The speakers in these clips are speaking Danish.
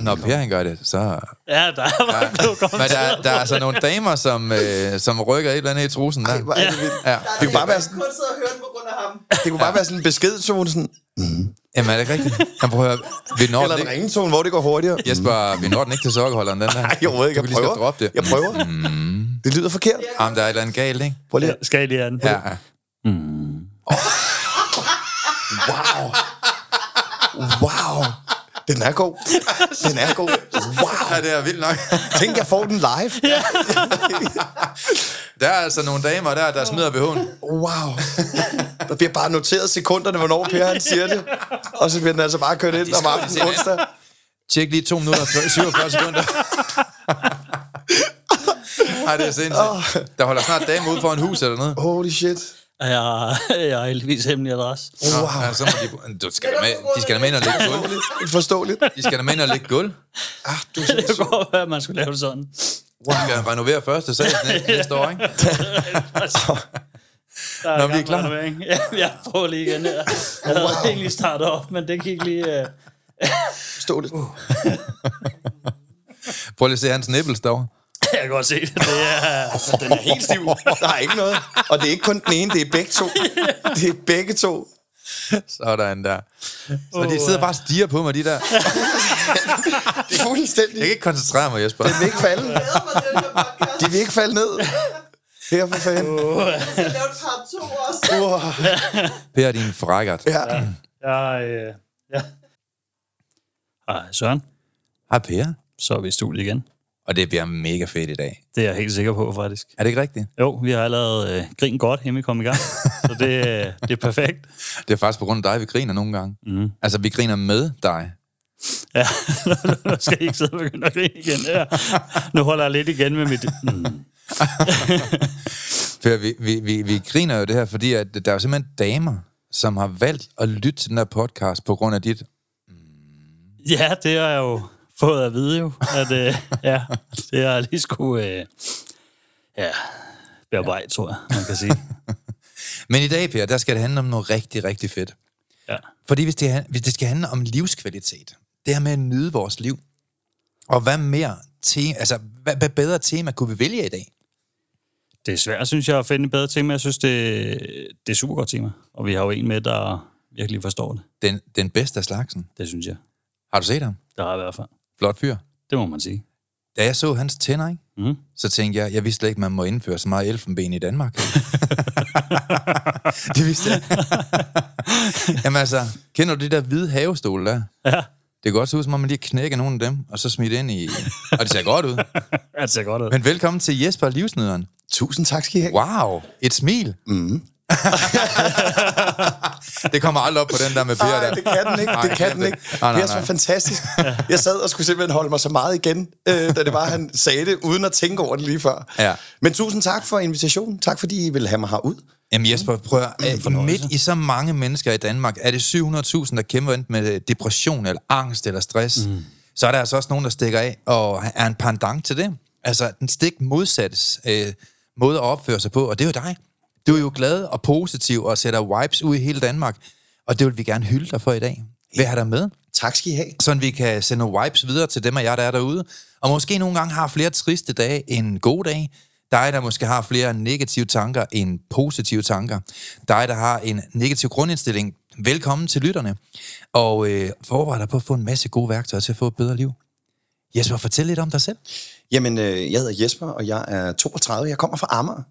Når Per han gør det, så... Ja, der var Ja. blevet Men der, der er altså nogle damer, som, øh, som rykker et eller andet i trusen der. Ej, hvor er det vildt. Ja. Det kunne bare være Jeg sådan, kun sidde og høre den på grund af ham. det kunne bare være sådan en beskedtone, sådan, Jamen er det ikke rigtigt? Jeg prøver at høre. Vi når eller den en ikke. ringetone, hvor det går hurtigere. Jesper, vi når den ikke til sokkerholderen, den der. Nej, jeg ved ikke, Du kan jeg lige så prøver. droppe det. Jeg prøver. Mm. Det lyder forkert. Jamen, der er et eller andet galt, ikke? Prøv lige. Skal jeg lige have den? Ja, ja. Wow. Wow. Den er god. Den er god. Wow. ja, det er vildt nok. Tænk, jeg får den live. Der er altså nogle damer der, der smider BH'en. Wow. Der bliver bare noteret sekunderne, hvornår Per han siger det. Og så bliver den altså bare kørt ind om aftenen onsdag. Tjek lige 2 minutter og 47 sekunder. Ej, det er sindssygt. Der holder snart dame ude for en hus eller noget. Holy shit. Og Jeg, jeg har heldigvis hemmelig adresse. Wow. Ja, så må de, du skal da med, de skal da med ind og lægge gulv. Forståeligt. De skal da med ind og lægge gulv. Ah, du er Det kunne godt være, at man skulle lave sådan. De skal renovere første sal næste, næste år, ikke? Der Nå, vi er klar. renovering. Ja, jeg prøver lige igen her. Jeg havde egentlig startet op, men det gik lige... Uh... Forståeligt. Prøv lige at se hans nipples derovre. Jeg kan godt se det. Det er... Den er helt stiv. Der er ikke noget. Og det er ikke kun den ene, det er begge to. Det er begge to. Sådan der. Så de sidder bare og stiger på mig, de der. Det er fuldstændig. Jeg kan ikke koncentrere mig, Jesper. Den vil ikke falde. De vil ikke falde ned. Her for fanden. Jeg skal lave part 2 også. Uh, Per, din frækkert. ja. Jeg, øh... ja. Hej, Søren. Hej Per. Så er vi i studiet igen. Og det bliver mega fedt i dag. Det er jeg helt sikker på, faktisk. Er det ikke rigtigt? Jo, vi har allerede øh, grin godt, inden vi kom i gang. Så det, øh, det er perfekt. Det er faktisk på grund af dig, vi griner nogle gange. Mm. Altså, vi griner med dig. Ja, nu skal jeg ikke sidde og begynde at grine igen. Ja. Nu holder jeg lidt igen med mit... Mm. Per, vi, vi, vi, vi griner jo det her, fordi at der er jo simpelthen damer, som har valgt at lytte til den her podcast på grund af dit... Ja, det jeg jo fået at vide jo. At, øh, ja, det har jeg lige skulle... Øh, ja, bearbejde, tror jeg, man kan sige. Men i dag, Per, der skal det handle om noget rigtig, rigtig fedt. Ja. Fordi hvis det, hvis det skal handle om livskvalitet, det her med at nyde vores liv, og hvad mere te, altså, hvad, hvad bedre tema kunne vi vælge i dag? Det er svært, synes jeg, at finde et bedre tema. Jeg synes, det, det er super godt tema. Og vi har jo en med, der virkelig forstår det. Den, den bedste af slagsen. Det synes jeg. Har du set ham? Der har i hvert fald. Flot fyr. Det må man sige. Da jeg så hans tænder, ikke? Mm. så tænkte jeg, jeg vidste slet ikke, man må indføre så meget elfenben i Danmark. det vidste jeg. Jamen altså, kender du de der hvide havestole der? Ja, Det kan godt se ud, som om man lige knækker nogle af dem, og så smidt ind i... Og det ser godt ud. det ser godt ud. Men velkommen til Jesper Livsnyderen. Tusind tak skal I have. Wow, et smil. Mm. det kommer aldrig op på den der med Per Nej, der. det kan den ikke. Nej, Det kan den ikke. Nej, nej, Det er så nej. fantastisk. Jeg sad og skulle simpelthen holde mig så meget igen, øh, da det var, han sagde det, uden at tænke over det lige før. Ja. Men tusind tak for invitationen. Tak fordi I vil have mig herud. Jamen Jesper, prøv at, øh, fornøjelse. midt i så mange mennesker i Danmark, er det 700.000, der kæmper enten med depression, eller angst, eller stress. Mm. Så er der altså også nogen, der stikker af, og er en pandang til det. Altså, den stik modsattes øh, måde at opføre sig på, og det er jo dig. Du er jo glad og positiv, og sætter vibes ud i hele Danmark, og det vil vi gerne hylde dig for i dag. Hvad har der med? Tak skal I have. sådan vi kan sende nogle vibes videre til dem af jer, der er derude. Og måske nogle gange har flere triste dage end gode dage. Dig, der måske har flere negative tanker end positive tanker. Dig, der har en negativ grundindstilling. Velkommen til lytterne. Og øh, forbered dig på at få en masse gode værktøjer til at få et bedre liv. Jesper, fortæl lidt om dig selv. Jamen, øh, jeg hedder Jesper, og jeg er 32. Jeg kommer fra Amager.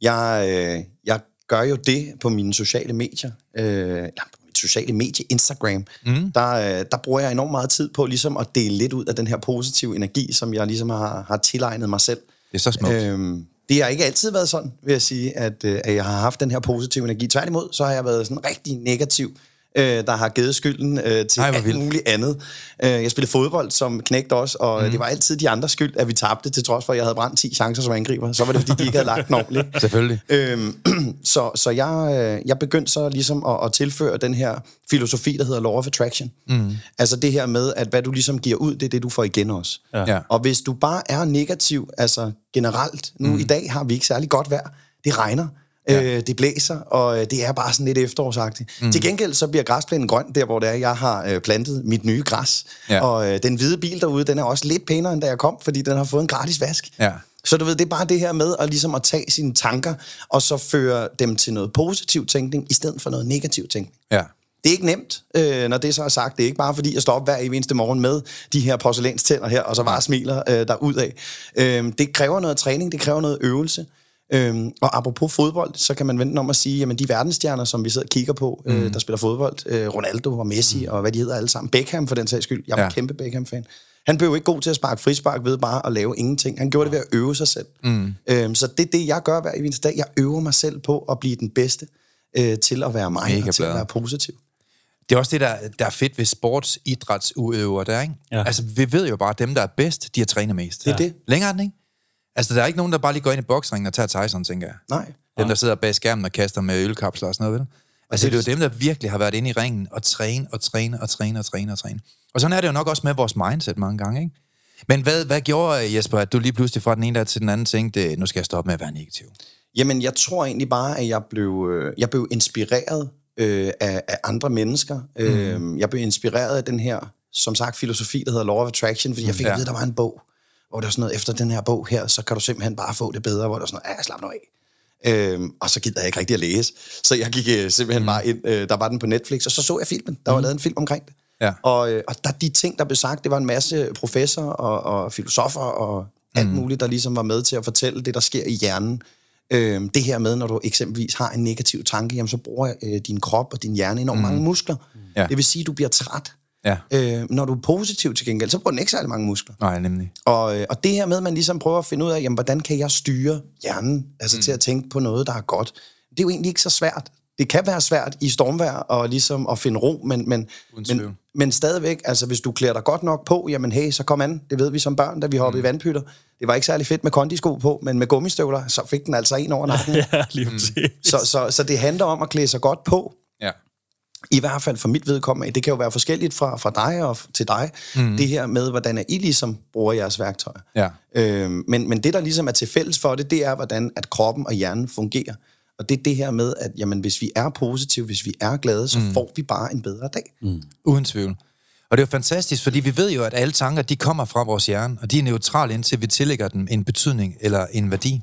Jeg, øh, jeg gør jo det på mine sociale medier, øh, eller på mit sociale medie, Instagram. Mm. Der, øh, der bruger jeg enormt meget tid på ligesom at dele lidt ud af den her positive energi, som jeg ligesom har, har tilegnet mig selv. Det er så smukt. Øhm, det har ikke altid været sådan, vil jeg sige, at, øh, at jeg har haft den her positive energi. Tværtimod, så har jeg været sådan rigtig negativ, øh, der har givet skylden øh, til Ej, alt vildt. muligt andet. Øh, jeg spillede fodbold som knægt også, og mm. det var altid de andres skyld, at vi tabte, til trods for, at jeg havde brændt 10 chancer som angriber. Så var det, fordi de ikke havde lagt den ordentligt. Selvfølgelig. Øhm, så så jeg, øh, jeg begyndte så ligesom at, at tilføre den her filosofi, der hedder Law of Attraction. Mm. Altså det her med, at hvad du ligesom giver ud, det er det, du får igen også. Ja. Ja. Og hvis du bare er negativ, altså generelt, nu mm. i dag har vi ikke særlig godt vejr, det regner, ja. øh, det blæser, og øh, det er bare sådan lidt efterårsagtigt. Mm. Til gengæld så bliver græsplænen grøn, der hvor det er, jeg har øh, plantet mit nye græs. Ja. Og øh, den hvide bil derude, den er også lidt pænere, end da jeg kom, fordi den har fået en gratis vask. Ja. Så du ved, det er bare det her med at, ligesom at tage sine tanker, og så føre dem til noget positiv tænkning, i stedet for noget negativ tænkning. Ja. Det er ikke nemt, øh, når det så er sagt. Det er ikke bare fordi, jeg står op hver eneste morgen med de her porcelænstænder her, og så bare smiler øh, derudad. Øh, det kræver noget træning, det kræver noget øvelse. Øhm, og apropos fodbold, så kan man vente om at sige, jamen de verdensstjerner, som vi sidder og kigger på, mm. øh, der spiller fodbold, øh, Ronaldo og Messi mm. og hvad de hedder alle sammen, Beckham for den sags skyld, jeg var Ja. kæmpe Beckham-fan. Han blev ikke god til at sparke frispark ved bare at lave ingenting. Han gjorde det ved at øve sig selv. Mm. Øhm, så det er det, jeg gør hver eneste dag. Jeg øver mig selv på at blive den bedste øh, til at være mig Mega og til blad. at være positiv. Det er også det, der, der er fedt ved sportsidrætsudøvere der, ikke? Ja. Altså, vi ved jo bare, at dem, der er bedst, de har trænet mest. Det er det. Længere er den, ikke? Altså, der er ikke nogen, der bare lige går ind i boksringen og tager Tyson, tænker jeg. Nej. Dem, der sidder bag skærmen og kaster med ølkapsler og sådan noget, vel? Altså, det er jo dem, der virkelig har været inde i ringen og træne og træne og træne og træne og træne. Og sådan er det jo nok også med vores mindset mange gange, ikke? Men hvad, hvad gjorde, Jesper, at du lige pludselig fra den ene dag til den anden tænkte, nu skal jeg stoppe med at være negativ? Jamen, jeg tror egentlig bare, at jeg blev, øh, jeg blev inspireret øh, af, af andre mennesker. Mm. Øh, jeg blev inspireret af den her, som sagt, filosofi, der hedder Law of Attraction, fordi jeg fik Ja. at vide, at der var en bog, hvor der var sådan noget, efter den her bog her, så kan du simpelthen bare få det bedre, hvor der var sådan noget, ja, slap nu af. Øhm, og så gider jeg ikke rigtig at læse. Så jeg gik øh, simpelthen mm. bare ind, øh, der var den på Netflix, og så så jeg filmen. Der var lavet en film omkring det. Ja. Og, øh, og der de ting, der blev sagt, det var en masse professorer og, og filosofer og alt muligt, der ligesom var med til at fortælle det, der sker i hjernen. Øh, det her med, når du eksempelvis har en negativ tanke, jamen, så bruger øh, din krop og din hjerne enormt mange muskler. Ja. Det vil sige, at du bliver træt. Ja. Øh, når du er positiv til gengæld, så bruger den ikke særlig mange muskler. Nej, nemlig. Og, øh, og det her med, at man ligesom prøver at finde ud af, jamen, hvordan kan jeg styre hjernen altså mm. til at tænke på noget, der er godt. Det er jo egentlig ikke så svært. Det kan være svært i stormvejr og ligesom at finde ro, men, men, men, men stadigvæk, altså hvis du klæder dig godt nok på, jamen hey, så kom an. Det ved vi som børn, da vi hoppede mm. i vandpytter. Det var ikke særlig fedt med kondisko på, men med gummistøvler, så fik den altså en over nakken. Ja, lige præcis. så, så, så det handler om at klæde sig godt på. I hvert fald for mit vedkommende, det kan jo være forskelligt fra, fra dig og til dig, mm. det her med, hvordan er I ligesom bruger jeres værktøjer. Ja. Øhm, men, men det, der ligesom er til fælles for det, det er, hvordan at kroppen og hjernen fungerer. Og det er det her med, at jamen, hvis vi er positive, hvis vi er glade, så mm. får vi bare en bedre dag. Mm. Uden tvivl. Og det er jo fantastisk, fordi vi ved jo, at alle tanker, de kommer fra vores hjerne, og de er neutrale, indtil vi tillægger dem en betydning eller en værdi.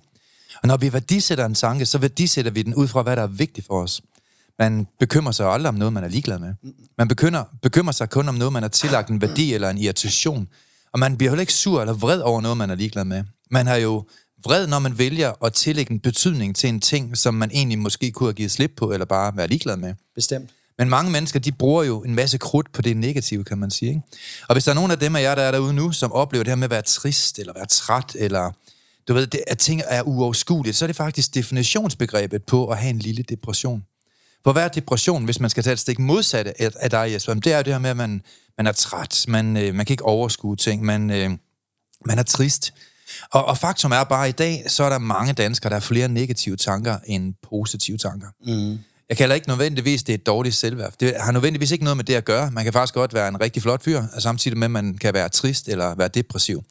Og når vi værdisætter en tanke, så værdisætter vi den ud fra, hvad der er vigtigt for os. Man bekymrer sig aldrig om noget, man er ligeglad med. Man bekymrer, bekymrer sig kun om noget, man har tillagt en værdi eller en irritation. Og man bliver heller ikke sur eller vred over noget, man er ligeglad med. Man har jo vred, når man vælger at tillægge en betydning til en ting, som man egentlig måske kunne have givet slip på, eller bare være ligeglad med. Bestemt. Men mange mennesker, de bruger jo en masse krudt på det negative, kan man sige. Ikke? Og hvis der er nogen af dem af jer, der er derude nu, som oplever det her med at være trist, eller være træt, eller du ved, det, at ting er uoverskueligt, så er det faktisk definitionsbegrebet på at have en lille depression. For hvad er depression, hvis man skal tage et stik modsatte af, af dig, Jesper? Det er jo det her med, at man, man er træt, man, øh, man kan ikke overskue ting, man, øh, man er trist. Og, og faktum er bare, at i dag, så er der mange danskere, der har flere negative tanker end positive tanker. Mm. Jeg kalder ikke nødvendigvis, det er et dårligt selvværd. Det har nødvendigvis ikke noget med det at gøre. Man kan faktisk godt være en rigtig flot fyr, og samtidig med, at man kan være trist eller være depressiv.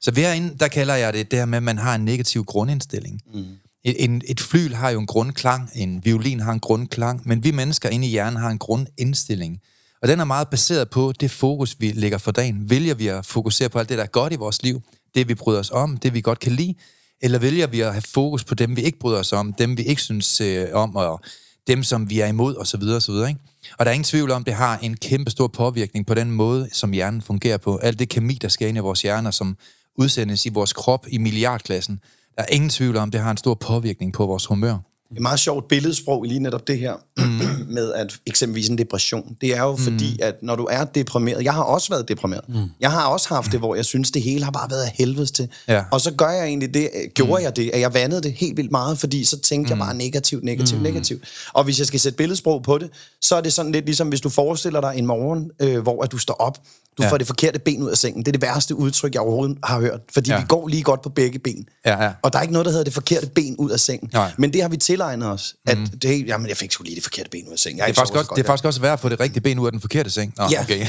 Så herinde, der kalder jeg det det her med, at man har en negativ grundindstilling. Mm. En, et flyl har jo en grundklang, en violin har en grundklang, men vi mennesker inde i hjernen har en grundindstilling. Og den er meget baseret på det fokus, vi lægger for dagen. Vælger vi at fokusere på alt det, der er godt i vores liv, det vi bryder os om, det vi godt kan lide, eller vælger vi at have fokus på dem, vi ikke bryder os om, dem vi ikke synes øh, om, og dem, som vi er imod, og så videre, og så videre, ikke? Og der er ingen tvivl om, det har en kæmpe stor påvirkning på den måde, som hjernen fungerer på. Alt det kemi, der sker ind i vores hjerner, som udsendes i vores krop i milliardklassen, der er ingen tvivl om, det har en stor påvirkning på vores humør. Et meget sjovt billedsprog i lige netop det her, mm. med at eksempelvis en depression. Det er jo mm. fordi, at når du er deprimeret, jeg har også været deprimeret. Mm. Jeg har også haft det, hvor jeg synes, det hele har bare været af helvedes til. Ja. Og så gør jeg egentlig det, gjorde mm. jeg det, at jeg vandede det helt vildt meget, fordi så tænkte mm. jeg bare negativt, negativt, mm. negativt. Og hvis jeg skal sætte billedsprog på det, så er det sådan lidt ligesom, hvis du forestiller dig en morgen, øh, hvor at du står op, du Ja. får det forkerte ben ud af sengen. Det er det værste udtryk, jeg overhovedet har hørt. Fordi Ja. vi går lige godt på begge ben. Ja, ja. Og der er ikke noget, der hedder det forkerte ben ud af sengen. Nej. Men det har vi tilegnet os. At mm. det, jamen, jeg fik sgu lige det forkerte ben ud af sengen. Jeg Det er, faktisk også, så det er godt faktisk også værd at få det rigtige ben ud af den forkerte seng. Nå, Ja. okay. det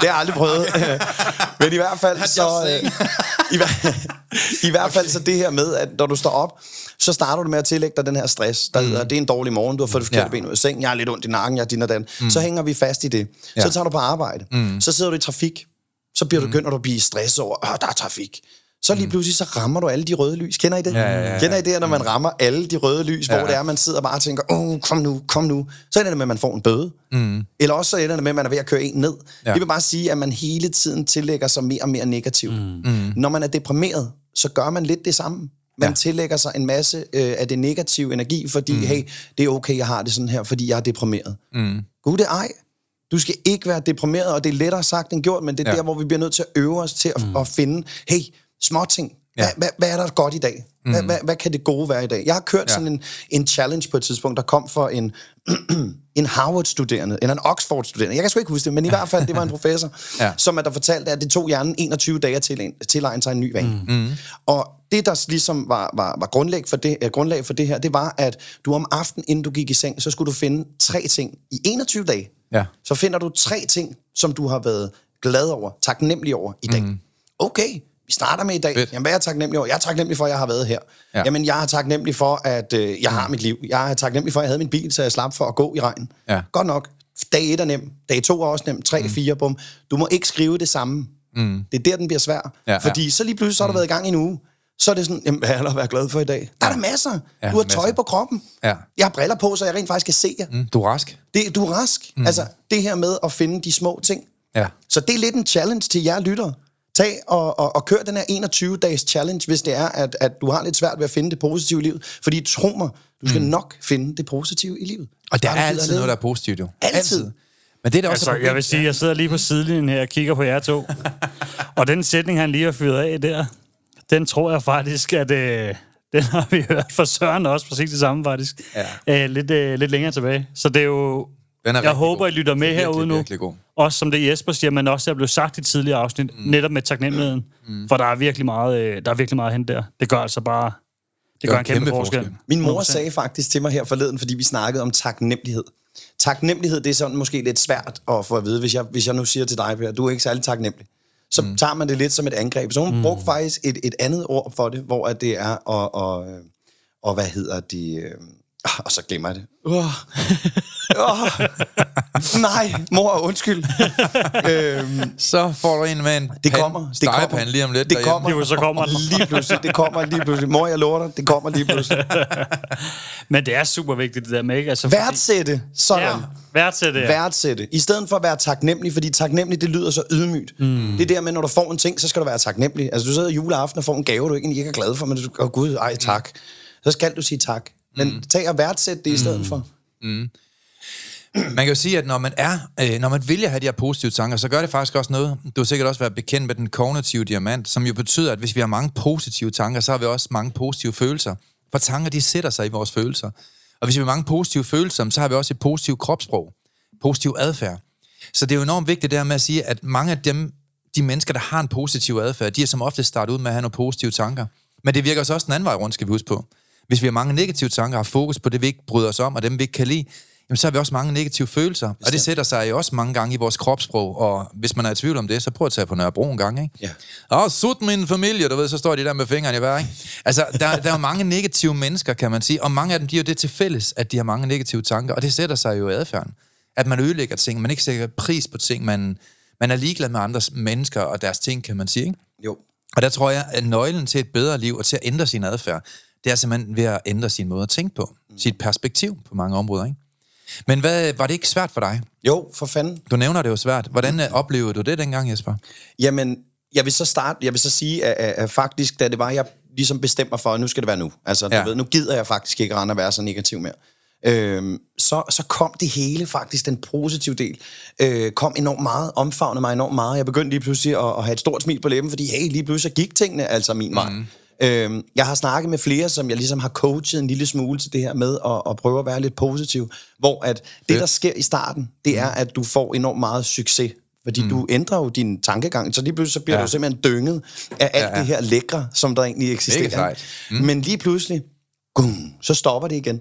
har jeg aldrig prøvet. Men i hvert fald så... Øh, i, hver, I hvert fald så det her med, at når du står op, så starter du med at tillægge dig den her stress, der mm. hedder, det er en dårlig morgen, du har fået det forkerte Ja. ben ud af sengen, jeg har lidt ondt i nakken, jeg er din og den. Mm. Så hænger vi fast i det. Ja. Så tager du på arbejde. Mm. Så sidder du i trafik. Så bliver du begynder du at blive stresset over, at der er trafik. Så lige pludselig, så rammer du alle de røde lys. Kender I det? Ja, ja, ja. Kender I det, når man rammer alle de røde lys, ja. Hvor det er, man sidder bare og tænker, åh, kom nu, kom nu. Så ender det med, at man får en bøde. Mm. Eller også så ender det med, at man er ved at køre en ned. Ja. Det vil bare sige, at man hele tiden tillægger sig mere og mere negativt. Mm. Når man er deprimeret, så gør man lidt det samme. Man Ja. tillægger sig en masse øh, af det negative energi, fordi, mm. hey, det er okay, jeg har det sådan her, fordi jeg er deprimeret. Mm. Gud, det ej. Du skal ikke være deprimeret, og det er lettere sagt end gjort, men det er Ja. ja. der, hvor vi bliver nødt til at øve os til at, mm. at finde, hey, små ting. Hvad, Ja. hvad, hvad er der godt i dag? Hvad, hvad, hvad kan det gode være i dag? Jeg har kørt Ja. sådan en, en challenge på et tidspunkt, der kom for en, en Harvard-studerende, eller en Oxford-studerende. Jeg kan sgu ikke huske det, men i hvert fald, det var en professor, Ja. som at der fortalte, at det tog hjernen 21 dage at tilegne, sig en ny vane. Mm. Og det, der ligesom var, var, var grundlag, for det, uh, grundlag for det her, det var, at du om aftenen, inden du gik i seng, så skulle du finde tre ting i 21 dage. Ja. Så finder du tre ting, som du har været glad over, taknemmelig over i dag. Mm. Okay, vi starter med i dag. Fedt. Jamen, hvad er jeg taknemmelig over? Jeg er taknemmelig for, at jeg har været her. Ja. Ja. Jamen, jeg er taknemmelig for, at øh, jeg har mit liv. Jeg er taknemmelig for, at jeg havde min bil, så jeg slap for at gå i regnen. Ja. Godt nok. Dag 1 er nem. Dag 2 er også nem. 3, 4, bum. Du må ikke skrive det samme. Mm. Det er der, den bliver svær. Ja, ja. Fordi så lige pludselig, så har du været i gang i en uge. Så er det sådan, jamen, hvad er der at være glad for i dag? Der er der masser. Ja, du har tøj masser. på kroppen. Ja. Jeg har briller på, så jeg rent faktisk kan se jer. Mm, du er rask. Det, du er rask. Mm. Altså, det her med at finde de små ting. Ja. Så det er lidt en challenge til jer lyttere. Tag og, og, og kør den her 21-dages challenge, hvis det er, at, at du har lidt svært ved at finde det positive i livet. Fordi tro mig, du skal mm. nok finde det positive i livet. Og der er altid noget, der er positivt jo. Altid. Men det er da også Altså, jeg vil sige, jeg sidder lige på sidelinjen her og kigger på jer to. og den sætning, han lige har fyret af der, den tror jeg faktisk, at øh, den har vi hørt fra Søren også, præcis det samme faktisk, Ja. øh, lidt, øh, lidt længere tilbage. Så det er jo... Den er jeg håber, god. I lytter med Det er herude virkelig, nu. virkelig god. Også som det Jesper siger, men også der blev sagt i tidligere afsnit, mm. netop med taknemmeligheden. Mm. For der er virkelig meget, øh, der er virkelig meget hen der. Det gør altså bare... Det gør en kæmpe, forskel. Min mor 100%. sagde faktisk til mig her forleden, fordi vi snakkede om taknemmelighed. Taknemmelighed, det er sådan måske lidt svært at få at vide, hvis jeg, hvis jeg nu siger til dig, Per, du er ikke særlig taknemmelig. Så mm. tager man det lidt som et angreb. Så hun mm. brugte faktisk et, et andet ord for det, hvor at det er og, og, og hvad hedder de... Øh, ah, og så glemmer jeg det. Uh. Uh. Nej, mor, undskyld. øhm, Så får du en med en det kommer. Det kommer. lige om lidt Det derhjemme. kommer. Jo, så kommer den. Lige pludselig. Det kommer lige pludselig. Mor, jeg lover dig. Det kommer lige pludselig. Men det er super vigtigt, det der med, ikke? Altså, fordi- Værdsætte. Sådan. Ja, værdsætte. Ja. værdsætte. I stedet for at være taknemmelig, fordi taknemmelig, det lyder så ydmygt. Mm. Det er der med, når du får en ting, så skal du være taknemmelig. Altså, du sidder juleaften og får en gave, du ikke, ikke er glad for, men du åh gud, ej, tak. Så skal du sige tak. Men mm. tag og værdsæt det i stedet mm. for. Man kan jo sige, at når man er, øh, når man vil have de her positive tanker, så gør det faktisk også noget. Du har sikkert også været bekendt med den kognitive diamant, som jo betyder, at hvis vi har mange positive tanker, så har vi også mange positive følelser. For tanker, de sætter sig i vores følelser. Og hvis vi har mange positive følelser, så har vi også et positivt kropssprog, positiv adfærd. Så det er jo enormt vigtigt det her med at sige, at mange af dem, de mennesker, der har en positiv adfærd, de er som ofte startet ud med at have nogle positive tanker. Men det virker også den anden vej rundt, skal vi huske på. Hvis vi har mange negative tanker og har fokus på det, vi ikke bryder os om, og dem, vi ikke kan lide, jamen, så har vi også mange negative følelser. Og det sætter sig jo også mange gange i vores kropssprog. Og hvis man er i tvivl om det, så prøv at tage på Nørrebro en gang, ikke? Ja. Åh, sut min familie, du ved, så står de der med fingrene i vejret, ikke? Altså, der, der er jo mange negative mennesker, kan man sige, og mange af dem, de er jo det til fælles, at de har mange negative tanker, og det sætter sig jo i adfærden. At man ødelægger ting, man ikke sætter pris på ting, man, man er ligeglad med andres mennesker og deres ting, kan man sige, ikke? Jo. Og der tror jeg, at nøglen til et bedre liv og til at ændre sin adfærd, det er simpelthen ved at ændre sin måde at tænke på. Sit perspektiv på mange områder, ikke? Men hvad, var det ikke svært for dig? Jo, for fanden. Du nævner det jo svært. Hvordan øh, oplevede du det dengang, Jesper? Jamen, jeg vil så starte, jeg vil så sige, at, at, at faktisk, da det var, jeg ligesom bestemte mig for, at nu skal det være nu. Altså, du Ja. ved, nu gider jeg faktisk ikke rende og være så negativ mere. Øhm, så, så kom det hele faktisk, den positive del, øh, kom enormt meget, omfavnede mig enormt meget. Jeg begyndte lige pludselig at, at have et stort smil på læben, fordi hey, lige pludselig gik tingene altså min vej. Mm. Øhm, jeg har snakket med flere, som jeg ligesom har coachet en lille smule til det her med at, at prøve at være lidt positiv, hvor at det, der sker i starten, det er, at du får enormt meget succes. Fordi mm. du ændrer jo din tankegang, så lige pludselig så bliver ja. Du simpelthen dynget af alt Ja, ja, det her lækre, som der egentlig eksisterer. Mm. Men lige pludselig, gum, så stopper det igen.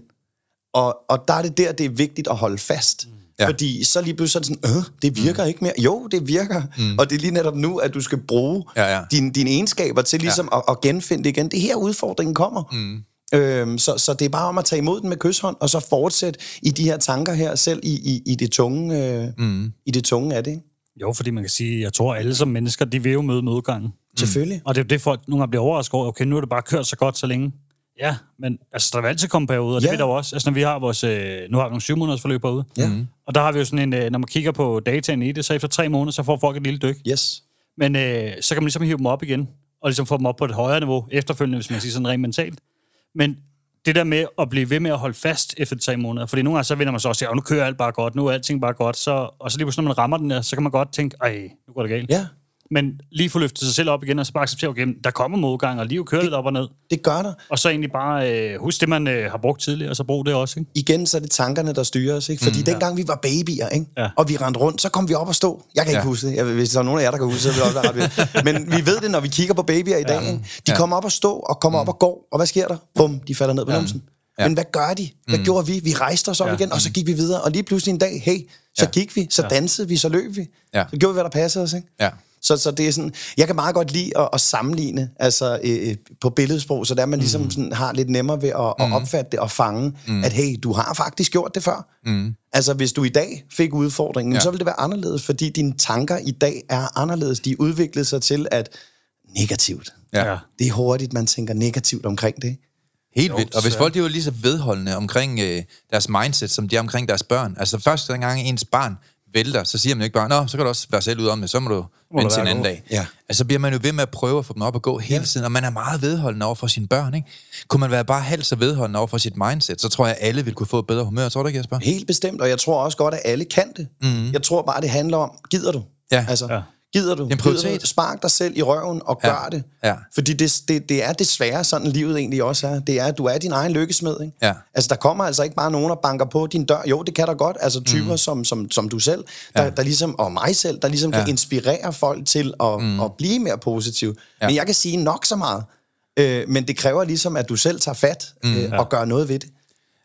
Og, og der er det der, det er vigtigt at holde fast. Ja. Ja. Fordi så lige pludselig sådan, øh, det virker mm. ikke mere. Jo, det virker. Mm. Og det er lige netop nu, at du skal bruge Ja, ja. Dine, dine egenskaber til ligesom ja. at, at genfinde det igen. Det er her, udfordringen kommer. Mm. Øhm, så, så det er bare om at tage imod den med kysshånd, og så fortsætte i de her tanker her, selv i, i, i, det, tunge, øh, mm. i det tunge af det. Ikke? Jo, fordi man kan sige, jeg tror, alle som mennesker, de vil jo møde modgangen. Mm. Selvfølgelig. Og det er jo det, folk nogle gange bliver overrasket over. Okay, nu er det bare kørt så godt så længe. Ja, men altså, der vil altid komme perioder, og det Ja. ved der jo også. Altså, når vi har vores, øh, nu har vi nogle syv måneders forløb herude. Ja. Og der har vi jo sådan en, øh, når man kigger på dataen i det, så efter tre måneder, så får folk et lille dyk. Yes. Men øh, så kan man ligesom hive dem op igen, og ligesom få dem op på et højere niveau efterfølgende, hvis man kan sige sådan rent mentalt. Men det der med at blive ved med at holde fast efter de tre måneder, fordi nogle gange så vinder man så også, ja, nu kører alt bare godt, nu er alting bare godt, så, og så lige pludselig, når man rammer den der, så kan man godt tænke, ej, nu går det galt. Ja, Men lige få løftet sig selv op igen, og så bare acceptere, okay, der kommer modgang, og livet kører lidt op og ned. det gør der. Og så egentlig bare øh, husk det, man øh, har brugt tidligere, og så brug det også, ikke? igen, så er det tankerne, der styrer os. Ikke? Fordi mm, dengang vi var babyer, ikke? Ja. og vi rendte rundt, så kom vi op og stå. Jeg kan ikke Ja. huske det. Jeg, hvis der er nogen af jer, der kan huske det, så vil det også være ret vildt. Men vi ved det, når vi kigger på babyer i dag. Ikke? De Ja. kommer op og stå, og kommer op og går. Og hvad sker der? Bum, de falder ned på numsen. Ja. Men hvad gør de? Hvad mm. gjorde vi? Vi rejste os op Ja. igen, og så gik vi videre. Og lige pludselig en dag, hey, så Ja. gik vi, så dansede vi, så løb vi. Ja. Så gjorde vi, hvad der passede os. Ikke? Ja. Så, så det er sådan, jeg kan meget godt lide at, at sammenligne altså, øh, øh, på billedsprog, så der man ligesom Mm. sådan, har lidt nemmere ved at, at opfatte det og fange, mm. at hey, du har faktisk gjort det før. Mm. Altså hvis du i dag fik udfordringen, Ja. så vil det være anderledes, fordi dine tanker i dag er anderledes. De udvikler sig til at negativt. Ja. Det er hurtigt, man tænker negativt omkring det. Helt Jo, vildt. Og hvis folk de er jo lige så vedholdende omkring øh, deres mindset, som de er omkring deres børn. Altså første gang ens barn vælter, så siger man ikke bare, Nå, så kan du også være selv ud om det, så må du vente til en anden god." dag. Ja. Altså så bliver man jo ved med at prøve at få dem op og gå hele Ja. tiden, og man er meget vedholdende over for sine børn, ikke? Kunne man være bare halvt så vedholdende over for sit mindset, så tror jeg, at alle vil kunne få et bedre humør. Tror du ikke, Jesper? Helt bestemt, og jeg tror også godt, at alle kan det. Mm. Jeg tror bare, det handler om, gider du? Ja. Altså, Ja. Gider du? en prioritet. Gider du? Spark dig selv i røven og Ja. gør det. Ja. Fordi det, det, det er desværre sådan, livet egentlig også er. Det er, at du er din egen lykkesmed. Ikke? Ja. Altså, der kommer altså ikke bare nogen og banker på din dør. Jo, det kan der godt. Altså typer mm. som, som, som du selv, der, Ja. der ligesom, og mig selv, der ligesom ja. Ja. kan inspirere folk til at, mm. at blive mere positiv. Ja. Men jeg kan sige nok så meget. Øh, men det kræver ligesom, at du selv tager fat øh, og gør noget ved det.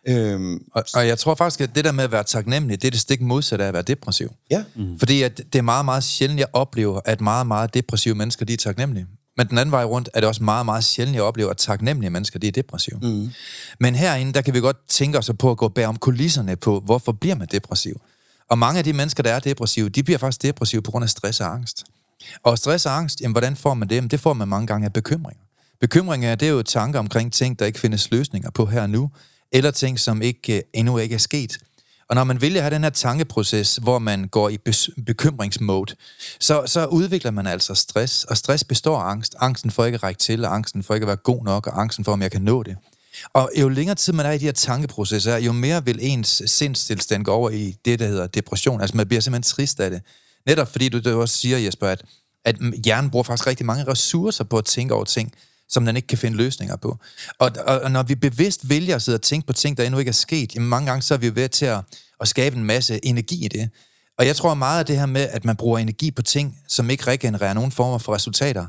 Øhm, Og, og jeg tror faktisk, at det der med at være taknemmelig, det er det stik modsatte af at være depressiv. ja. Mm. Fordi at det er meget, meget sjældent, jeg oplever, at meget, meget depressive mennesker, de er taknemmelige. Men den anden vej rundt er det også meget, meget sjældent, jeg oplever, at taknemmelige mennesker, de er depressive. Mm. Men herinde, der kan vi godt tænke os på at gå bag om kulisserne på, hvorfor bliver man depressiv? Og mange af de mennesker, der er depressive, de bliver faktisk depressive på grund af stress og angst. Og stress og angst, jamen, hvordan får man det? Jamen, det får man mange gange af bekymringer. Bekymringer, det er jo tanker omkring ting, der ikke findes løsninger på her og nu, eller ting, som ikke, øh, endnu ikke er sket. Og når man vælger at have den her tankeproces, hvor man går i bekymringsmode, så, så udvikler man altså stress, og stress består af angst. Angsten for ikke at række til, og angsten for ikke at være god nok, og angsten for, om jeg kan nå det. Og jo længere tid man er i de her tankeprocesser, jo mere vil ens sindstilstand gå over i det, der hedder depression. Altså man bliver simpelthen trist af det. Netop fordi du, du også siger, Jesper, at, at hjernen bruger faktisk rigtig mange ressourcer på at tænke over ting, som den ikke kan finde løsninger på. Og, og, og når vi bevidst vælger at sidde og tænke på ting, der endnu ikke er sket, jamen mange gange så er vi ved til at, at skabe en masse energi i det. Og jeg tror meget af det her med, at man bruger energi på ting, som ikke regenererer nogen former for resultater,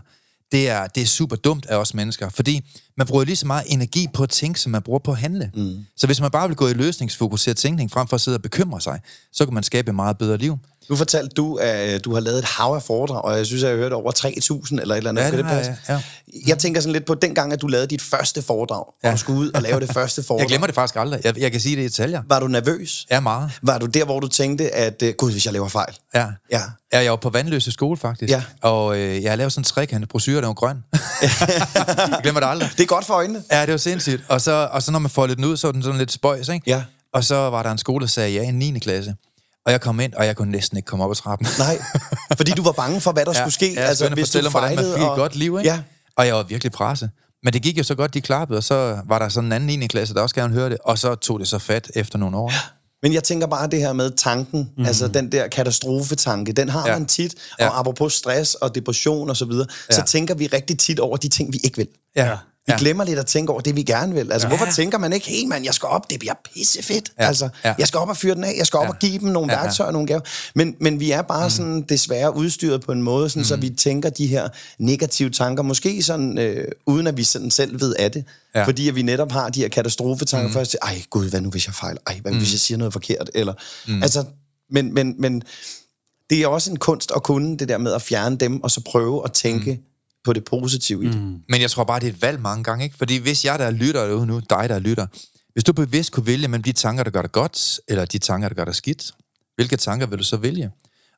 det er, det er super dumt af os mennesker, fordi man bruger lige så meget energi på at tænke, som man bruger på at handle. Mm. Så hvis man bare vil gå i løsningsfokuseret tænkning, frem for at sidde og bekymre sig, så kan man skabe et meget bedre liv. Nu fortalte du, at du har lavet et hav af foredrag, og jeg synes, at jeg har hørt over 3.000 eller et eller andet. Ja, det har passe? jeg, Jeg tænker sådan lidt på den gang, at du lavede dit første foredrag, Ja. og du skulle ud og lave det første foredrag. Jeg glemmer det faktisk aldrig. Jeg, jeg kan sige det i detaljer. Var du nervøs? Ja, meget. Var du der, hvor du tænkte, at uh, gud, hvis jeg laver fejl? Ja. Ja. Ja, jeg var på Vandløse skole, faktisk. Ja. Og øh, jeg har lavet sådan en trekantet brochure, der var grøn. jeg glemmer det aldrig. Det er godt for øjnene. Ja, det var sindssygt. Og så, og så når man får den ud, så er den sådan lidt spøjs, ikke? Ja. Og så var der en skole, der sagde ja i 9. klasse. Og jeg kom ind, og jeg kunne næsten ikke komme op ad trappen. Nej, fordi du var bange for, hvad der skulle ske. Ja, jeg altså, hvis du fejlede. hvordan man fik et godt liv, ikke? Ja. Og jeg var virkelig presset. Men det gik jo så godt, de klappede, og så var der sådan en anden 9. klasse, der også gerne høre det, og så tog det så fat efter nogle år. Men jeg tænker bare det her med tanken, mm. altså den der katastrofetanke, den har Ja. ja. man tit, og Ja. apropos stress og depression og så videre, Ja. så tænker vi rigtig tit over de ting, vi ikke vil. Ja. Vi ja. glemmer lidt at tænke over det, vi gerne vil. Altså, Ja. hvorfor tænker man ikke, hey mand, jeg skal op, det bliver pissefedt. Ja. Altså, Ja. jeg skal op og fyre den af, jeg skal op Ja. og give dem nogle Ja, værktøjer, nogle gaver. Men, men vi er bare mm. sådan desværre udstyret på en måde, sådan, mm. så vi tænker de her negative tanker, måske sådan, øh, uden at vi sådan selv ved af det. Ja. Fordi at vi netop har de her katastrofetanker mm. først til, ej gud, hvad nu hvis jeg fejler? Ej, hvad nu hvis jeg siger noget forkert? Eller, mm. altså, men, men, men det er også en kunst at kunne det der med at fjerne dem, og så prøve at tænke mm. På det positive i det. Mm. Men jeg tror bare, det er et valg mange gange, ikke? Fordi hvis jeg, der lytter derude nu, dig, der lytter, hvis du bevidst kunne vælge mellem de tanker, der gør dig godt, eller de tanker, der gør dig skidt, hvilke tanker vil du så vælge?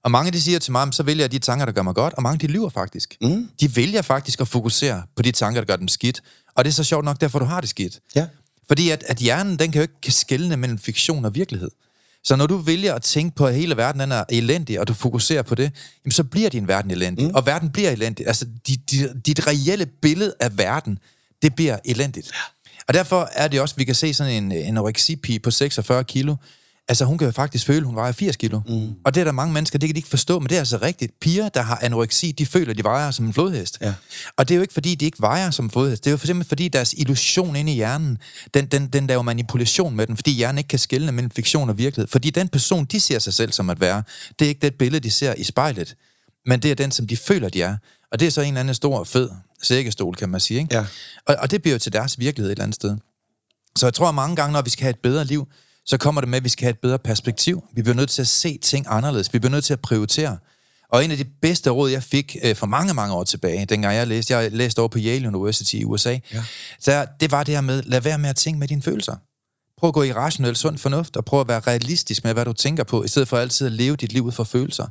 Og mange de siger til mig, så vælger jeg de tanker, der gør mig godt, og mange de lyver faktisk. Mm. De vælger faktisk at fokusere på de tanker, der gør dem skidt. Og det er så sjovt nok, derfor du har det skidt. Ja. Fordi at, at hjernen, den kan jo ikke skelne mellem fiktion og virkelighed. Så når du vælger at tænke på, at hele verden den er elendig, og du fokuserer på det, jamen så bliver din verden elendig. Mm. Og verden bliver elendig. Altså, dit, dit, dit reelle billede af verden, det bliver elendigt. Og derfor er det også, vi kan se sådan en anoreksipige på 46 kilo, Altså, hun kan jo faktisk føle, at hun vejer 80 kilo. Mm. Og det er der mange mennesker, det kan de ikke forstå, men det er altså rigtigt. Piger, der har anoreksi, de føler, de vejer som en flodhest. Ja. Og det er jo ikke, fordi de ikke vejer som en flodhest. Det er jo for eksempel, fordi deres illusion inde i hjernen, den, den, den laver manipulation med den, fordi hjernen ikke kan skelne mellem fiktion og virkelighed. Fordi den person, de ser sig selv som at være, det er ikke det billede, de ser i spejlet. Men det er den, som de føler, de er. Og det er så en eller anden stor, fed sækkestol, kan man sige. Ikke? Ja. Og, og det bliver jo til deres virkelighed et eller andet sted. Så jeg tror at mange gange, når vi skal have et bedre liv, så kommer det med, at vi skal have et bedre perspektiv. Vi bliver nødt til at se ting anderledes. Vi bliver nødt til at prioritere. Og en af de bedste råd, jeg fik øh, for mange, mange år tilbage, dengang jeg læste, jeg læste over på Yale University i USA, ja. så det var det her med, lad være med at tænke med dine følelser. Prøv at gå i rationel sund fornuft, og prøv at være realistisk med, hvad du tænker på, i stedet for altid at leve dit liv ud fra følelser.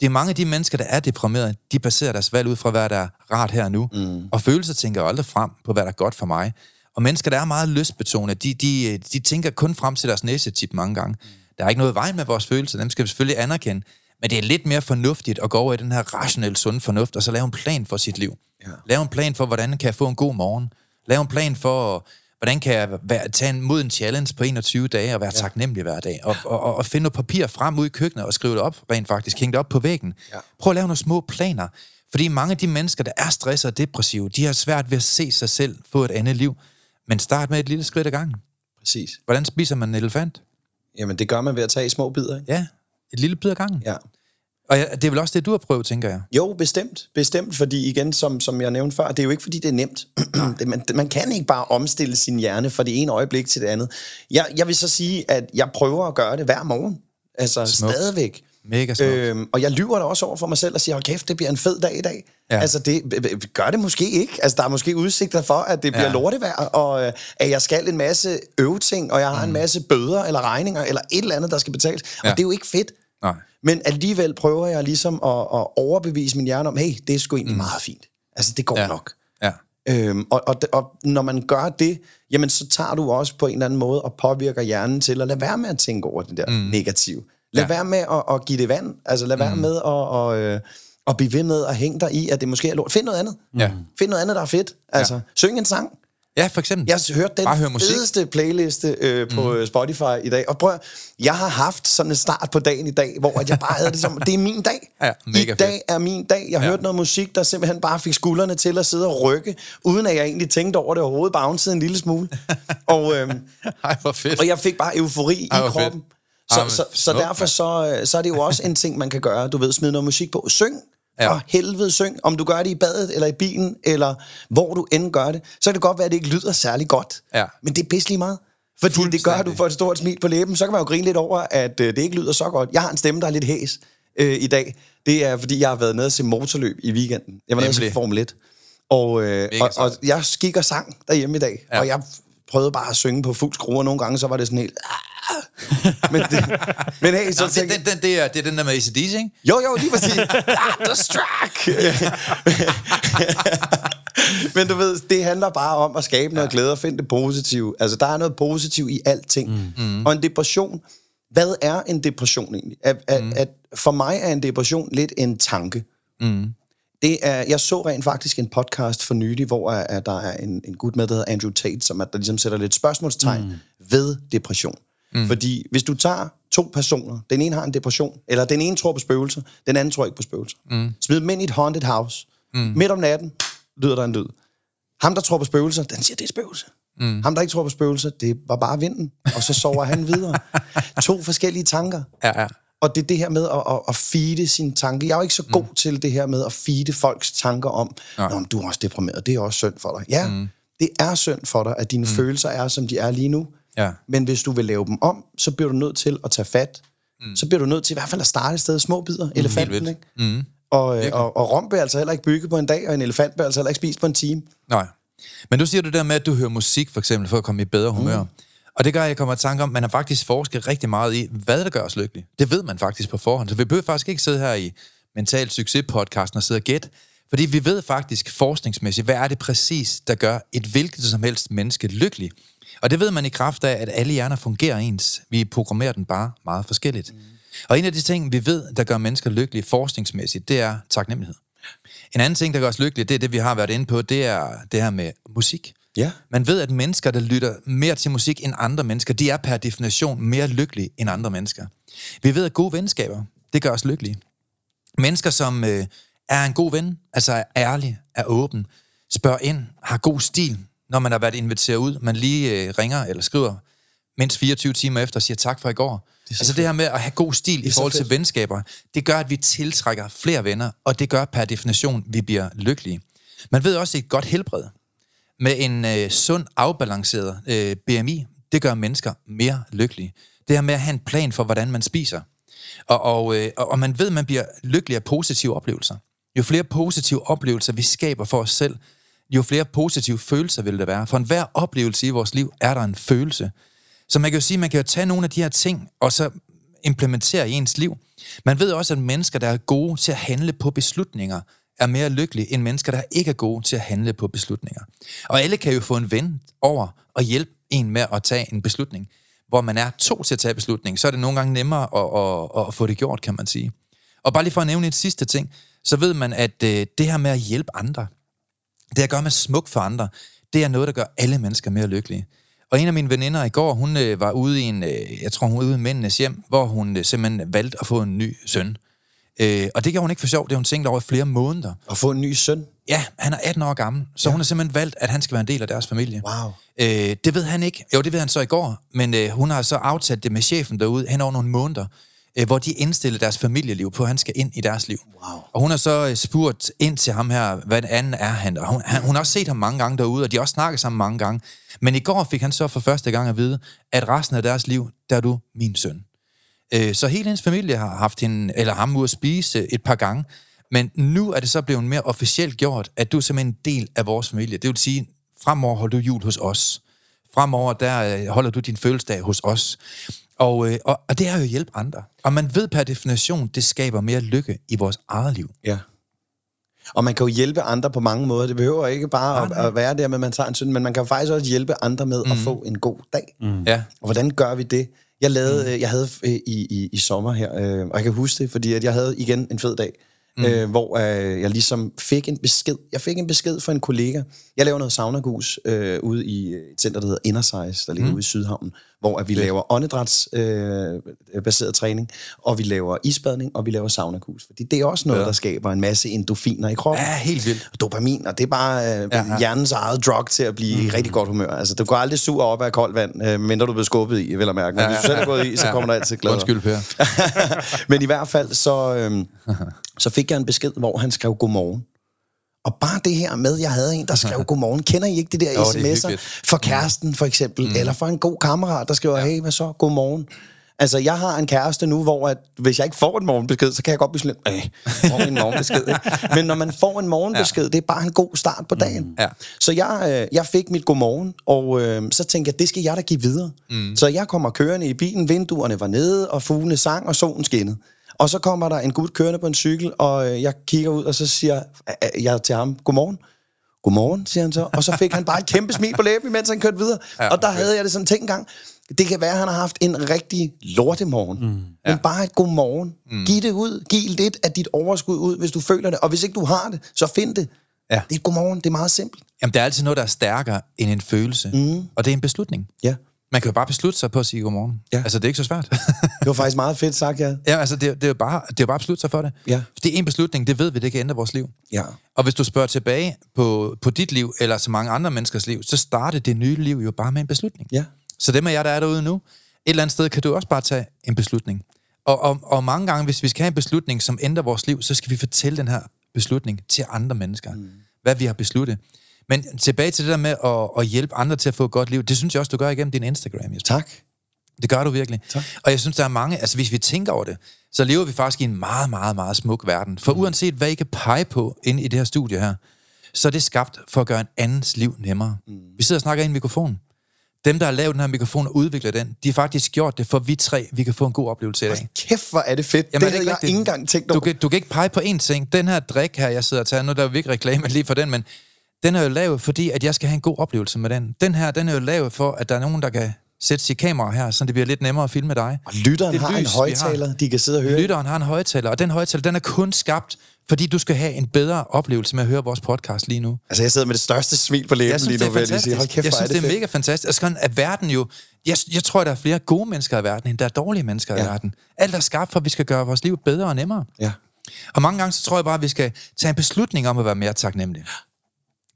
Det er mange af de mennesker, der er deprimerede, de baserer deres valg ud fra, hvad der er rart her og nu. Mm. Og følelser tænker aldrig frem på, hvad der er godt for mig. Og mennesker, der er meget lystbetonede, de, de, de tænker kun frem til deres næste tip mange gange. Der er ikke noget vej med vores følelser, dem skal vi selvfølgelig anerkende. Men det er lidt mere fornuftigt at gå over i den her rationelle, sunde fornuft, og så lave en plan for sit liv. Ja. Lave en plan for, hvordan kan jeg få en god morgen. Lave en plan for, hvordan kan jeg være, tage en, mod en challenge på 21 dage og være ja. taknemmelig hver dag. Og, og, og, og finde noget papir frem ud i køkkenet og skrive det op, rent faktisk. Hænge det op på væggen. Ja. Prøv at lave nogle små planer. Fordi mange af de mennesker, der er stresset og depressive, de har svært ved at se sig selv få et andet liv. Men start med et lille skridt ad gangen. Præcis. Hvordan spiser man en elefant? Jamen, det gør man ved at tage i små bidder, ikke? Ja, et lille bid ad gangen. Ja. Og ja, det er vel også det, du har prøvet, tænker jeg. Jo, bestemt. Bestemt, fordi igen, som, som jeg nævnte før, det er jo ikke, fordi det er nemt. det, man, man kan ikke bare omstille sin hjerne fra det ene øjeblik til det andet. Jeg, jeg vil så sige, at jeg prøver at gøre det hver morgen. Altså Smukt. stadigvæk. Mega smukt. Øhm, og jeg lyver da også over for mig selv og siger, hold kæft, det bliver en fed dag i dag. Ja. Altså, det b- b- gør det måske ikke. Altså, der er måske udsigter for, at det bliver Ja. lortevejr, og øh, at jeg skal en masse øveting, og jeg har mm. en masse bøder eller regninger, eller et eller andet, der skal betales. Ja. Og det er jo ikke fedt. Nej. Men alligevel prøver jeg ligesom at, at overbevise min hjerne om, hey, det er sgu egentlig mm. meget fint. Altså, det går ja. nok. Ja. Øhm, og, og, og når man gør det, jamen så tager du også på en eller anden måde og påvirker hjernen til at lade være med at tænke over det der mm. negative. Lad Ja. være med at, at give det vand. Altså lad være med at, at, øh, at blive ved med at hænge dig i, at det måske er lort. Find noget andet. Ja. Find noget andet, der er fedt. Altså, Ja. syng en sang. Ja, for eksempel. Jeg har hørt den Bare musik. fedeste playliste øh, på mm. Spotify i dag. Og prøv, jeg har haft sådan en start på dagen i dag, hvor at jeg bare havde det som, det er min dag. Ja, mega I fedt. dag er min dag. Jeg Ja. hørte noget musik, der simpelthen bare fik skuldrene til at sidde og rykke, uden at jeg egentlig tænkte over det overhovedet, bouncede en lille smule. og, øhm, Ej, hvor fedt. og jeg fik bare eufori Ej, i hvor fedt. Så, men så, så smukt, derfor så, øh, så er det jo også en ting, man kan gøre. Du ved, smide noget musik på. Syng. Ja. For helvede syng. Om du gør det i badet, eller i bilen, eller hvor du end gør det, så kan det godt være, at det ikke lyder særlig godt. Ja. Men det er pisse lige meget. Fordi det gør, at du får et stort smil på læben. Så kan man jo grine lidt over, at øh, det ikke lyder så godt. Jeg har en stemme, der er lidt hæs øh, i dag. Det er, fordi jeg har været nede og se motorløb i weekenden. Jeg var nede og se. Formel 1. Og, øh, og, og jeg gik og sang derhjemme i dag. Ja. Og jeg prøvede bare at synge på fuld skrue, og nogle gange så var det sådan helt... men, det, men hey, så Nå, det, tænkte den, den, det, er, det er den der med ACDC, ikke? jo, jo, lige præcis. ah, the struck. Men du ved, det handler bare om at skabe noget glæde og finde det positive. Altså, der er noget positivt i alting. Mm. Og en depression, hvad er en depression egentlig? At, at, Mm. at for mig er en depression lidt en tanke. Mm. Det er, jeg så rent faktisk en podcast for nylig, hvor at der er en, en gut med, der hedder Andrew Tate, som at der ligesom sætter lidt spørgsmålstegn mm. ved depression. Mm. Fordi hvis du tager to personer, den ene har en depression, eller den ene tror på spøgelser, den anden tror ikke på spøgelser. Mm. Smid dem ind i et haunted house. Mm. Midt om natten lyder der en lyd. Ham, der tror på spøgelser, den siger, det er spøgelse. Mm. Ham, der ikke tror på spøgelser, det var bare vinden. Og så sover han videre. To forskellige tanker. Ja, ja. Og det er det her med at, at, at feede sine tanker. Jeg er jo ikke så god mm. til det her med at feede folks tanker om, Nå, men du er også deprimeret, det er også synd for dig. Ja, mm. det er synd for dig, at dine mm. følelser er, som de er lige nu. Ja. Men hvis du vil lave dem om, så bliver du nødt til at tage fat. Mm. Så bliver du nødt til i hvert fald at starte et sted. Små bidder, mm. elefanten, ikke? Mm. Og, øh, og, og rom bliver altså heller ikke bygget på en dag, og en elefant bliver altså heller ikke spist på en time. Nej. Men du siger det der med, at du hører musik, for eksempel, for at komme i bedre humør. Mm. Og det gør, at jeg kommer i tanke om, at man har faktisk forsket rigtig meget i, hvad der gør os lykkelige. Det ved man faktisk på forhånd. Så vi behøver faktisk ikke sidde her i Mental Succes-podcasten og sidde og gætte. Fordi vi ved faktisk forskningsmæssigt, hvad er det præcis, der gør et hvilket som helst menneske lykkelig. Og det ved man i kraft af, at alle hjerner fungerer ens. Vi programmerer den bare meget forskelligt. Mm. Og en af de ting, vi ved, der gør mennesker lykkelige forskningsmæssigt, det er taknemmelighed. En anden ting, der gør os lykkelige, det er det, vi har været inde på, det er det her med musik. Ja. Man ved, at mennesker, der lytter mere til musik end andre mennesker, de er per definition mere lykkelige end andre mennesker. Vi ved, at gode venskaber, det gør os lykkelige. Mennesker, som øh, er en god ven, altså er ærlig, er åben, spørger ind, har god stil, når man har været inviteret ud, man lige øh, ringer eller skriver mindst 24 timer efter og siger tak for i går. Det altså det her med at have god stil i forhold til fedt. venskaber, det gør, at vi tiltrækker flere venner, og det gør per definition, at vi bliver lykkelige. Man ved også et godt helbred med en øh, sund, afbalanceret øh, BMI, det gør mennesker mere lykkelige. Det her med at have en plan for, hvordan man spiser. Og, og, øh, og og man ved, at man bliver lykkelig af positive oplevelser. Jo flere positive oplevelser, vi skaber for os selv, jo flere positive følelser vil der være. For enhver oplevelse i vores liv er der en følelse. Så man kan jo sige, man kan jo tage nogle af de her ting, og så implementere i ens liv. Man ved også, at mennesker, der er gode til at handle på beslutninger, er mere lykkelige end mennesker, der ikke er gode til at handle på beslutninger. Og alle kan jo få en ven over og hjælpe en med at tage en beslutning. Hvor man er to til at tage beslutning, så er det nogle gange nemmere at, at, at få det gjort, kan man sige. Og bare lige for at nævne et sidste ting, så ved man, at øh, det her med at hjælpe andre, det at gøre med smuk for andre, det er noget, der gør alle mennesker mere lykkelige. Og en af mine veninder i går, hun øh, var ude i en, øh, jeg tror hun var ude i mændenes hjem, hvor hun øh, simpelthen valgte at få en ny søn. Øh, og det gjorde hun ikke for sjov, det hun tænkt over i flere måneder. At få en ny søn. Ja, han er 18 år gammel, så ja. hun har simpelthen valgt, at han skal være en del af deres familie. Wow. Øh, det ved han ikke. Jo, det ved han så i går, men øh, hun har så aftalt det med chefen derude hen over nogle måneder, øh, hvor de indstillede deres familieliv på, at han skal ind i deres liv. Wow. Og hun har så øh, spurgt ind til ham her, hvad anden er han. Og hun, han, hun har også set ham mange gange derude, og de har også snakket sammen mange gange. Men i går fik han så for første gang at vide, at resten af deres liv, der er du min søn. Øh, så hele hendes familie har haft hende, eller ham ude at spise et par gange. Men nu er det så blevet mere officielt gjort, at du er simpelthen en del af vores familie. Det vil sige, fremover holder du jul hos os. Fremover, der øh, holder du din fødselsdag hos os. Og, øh, og, og det er jo at hjælpe andre. Og man ved per definition, det skaber mere lykke i vores eget liv. Ja. Og man kan jo hjælpe andre på mange måder. Det behøver ikke bare at, at være der med, at man tager en søn, men man kan faktisk også hjælpe andre med mm. at få en god dag. Mm. Ja. Og hvordan gør vi det? Jeg lavede, mm. jeg havde øh, i, i, i sommer her, øh, og jeg kan huske det, fordi at jeg havde igen en fed dag, mm. øh, hvor øh, jeg ligesom fik en besked. Jeg fik en besked fra en kollega. Jeg laver noget saunagus øh, ude i et center, der hedder Innersize, der ligger mm. ude i Sydhavnen, hvor at vi laver åndedrætsbaseret øh, baseret træning, og vi laver isbadning, og vi laver saunagus. Fordi det er også noget, ja. der skaber en masse endorfiner i kroppen. Ja, helt vildt. Og dopamin, og det er bare øh, ja, Ja, ja. ja. hjernens eget drug til at blive mm. i rigtig godt humør. Altså, du går aldrig sur op af koldt vand, øh, mindre du bliver skubbet i, vil jeg mærke. Men Ja, hvis du ja, selv er gået i, så ja. kommer du altid glad. Undskyld, Per. Men i hvert fald, så, øhm, så fik jeg en besked, hvor han skrev godmorgen. Og bare det her med, jeg havde en, der skrev godmorgen. Kender I ikke det der Jo, er sms'er? For kæresten, for eksempel. Mm. Eller for en god kammerat, der skriver, hey, hvad så? Godmorgen. Altså, jeg har en kæreste nu, hvor at, hvis jeg ikke får en morgenbesked, så kan jeg godt blive sådan lidt, får en morgenbesked. Ikke? Men når man får en morgenbesked, ja. det er bare en god start på dagen. Mm. Ja. Så jeg, øh, jeg fik mit godmorgen, og øh, så tænkte jeg, det skal jeg da give videre. Mm. Så jeg kommer kørende i bilen, vinduerne var nede, og fuglene sang, og solen skinnede. Og så kommer der en gut kørende på en cykel, og øh, jeg kigger ud, og så siger øh, jeg til ham, godmorgen. Godmorgen, siger han så. Og så fik han bare et kæmpe smil på læben, mens han kørte videre. Ja, og der okay. havde jeg det sådan tænkt en gang. Det kan være, at han har haft en rigtig lortemorgen. Mm. Men Ja. bare et godmorgen. Mm. Giv det ud. Giv lidt af dit overskud ud, hvis du føler det. Og hvis ikke du har det, så find det. Ja. Det er et godmorgen. Det er meget simpelt. Jamen, der er altid noget, der er stærkere end en følelse. Mm. Og det er en beslutning. Ja. Man kan jo bare beslutte sig på at sige godmorgen. Ja. Altså, det er ikke så svært. Det var faktisk meget fedt sagt, ja. ja, altså, det, det, er jo bare, det er jo bare at beslutte sig for det. Ja. Det er en beslutning, det ved vi, det kan ændre vores liv. Ja. Og hvis du spørger tilbage på, på dit liv, eller så mange andre menneskers liv, så starter det nye liv jo bare med en beslutning. Ja. Så dem af jer, der er derude nu, et eller andet sted kan du også bare tage en beslutning. Og, og, og mange gange, hvis vi skal have en beslutning, som ændrer vores liv, så skal vi fortælle den her beslutning til andre mennesker. Mm. Hvad vi har besluttet. Men tilbage til det der med at, at hjælpe andre til at få et godt liv, det synes jeg også, du gør igennem din Instagram. Jesper. Tak. Det gør du virkelig. Tak. Og jeg synes, der er mange, altså hvis vi tænker over det, så lever vi faktisk i en meget, meget, meget smuk verden. For uanset hvad I kan pege på inde i det her studie her, så er det skabt for at gøre en andens liv nemmere. Mm. Vi sidder og snakker i en mikrofon. Dem, der har lavet den her mikrofon og udviklet den, de har faktisk gjort det, for vi tre, vi kan få en god oplevelse i dag. Kæft, hvor er det fedt. Jamen, det er havde ikke jeg ikke engang tænkt Du over. kan, du kan ikke pege på én ting. Den her drik her, jeg sidder og tager, nu der er jo ikke reklame lige for den, men den er jo lavet, fordi at jeg skal have en god oplevelse med den. Den her, den er jo lavet for, at der er nogen, der kan sætte sit kamera her, så det bliver lidt nemmere at filme dig. Og lytteren Det har en lys, vi højtaler, har. de kan sidde og høre. Lytteren har en højtaler, og den højtaler, den er kun skabt, fordi du skal have en bedre oplevelse med at høre vores podcast lige nu. Altså, jeg sidder med det største smil på læben lige nu, er vil jeg sige. Hold kæft, Jeg er synes, det er fedt. mega fantastisk. Altså, sådan, at verden jo... Jeg, jeg tror, der er flere gode mennesker i verden, end der er dårlige mennesker ja. i verden. Alt er skabt for, at vi skal gøre vores liv bedre og nemmere. Ja. Og mange gange, så tror jeg bare, at vi skal tage en beslutning om at være mere taknemmelig.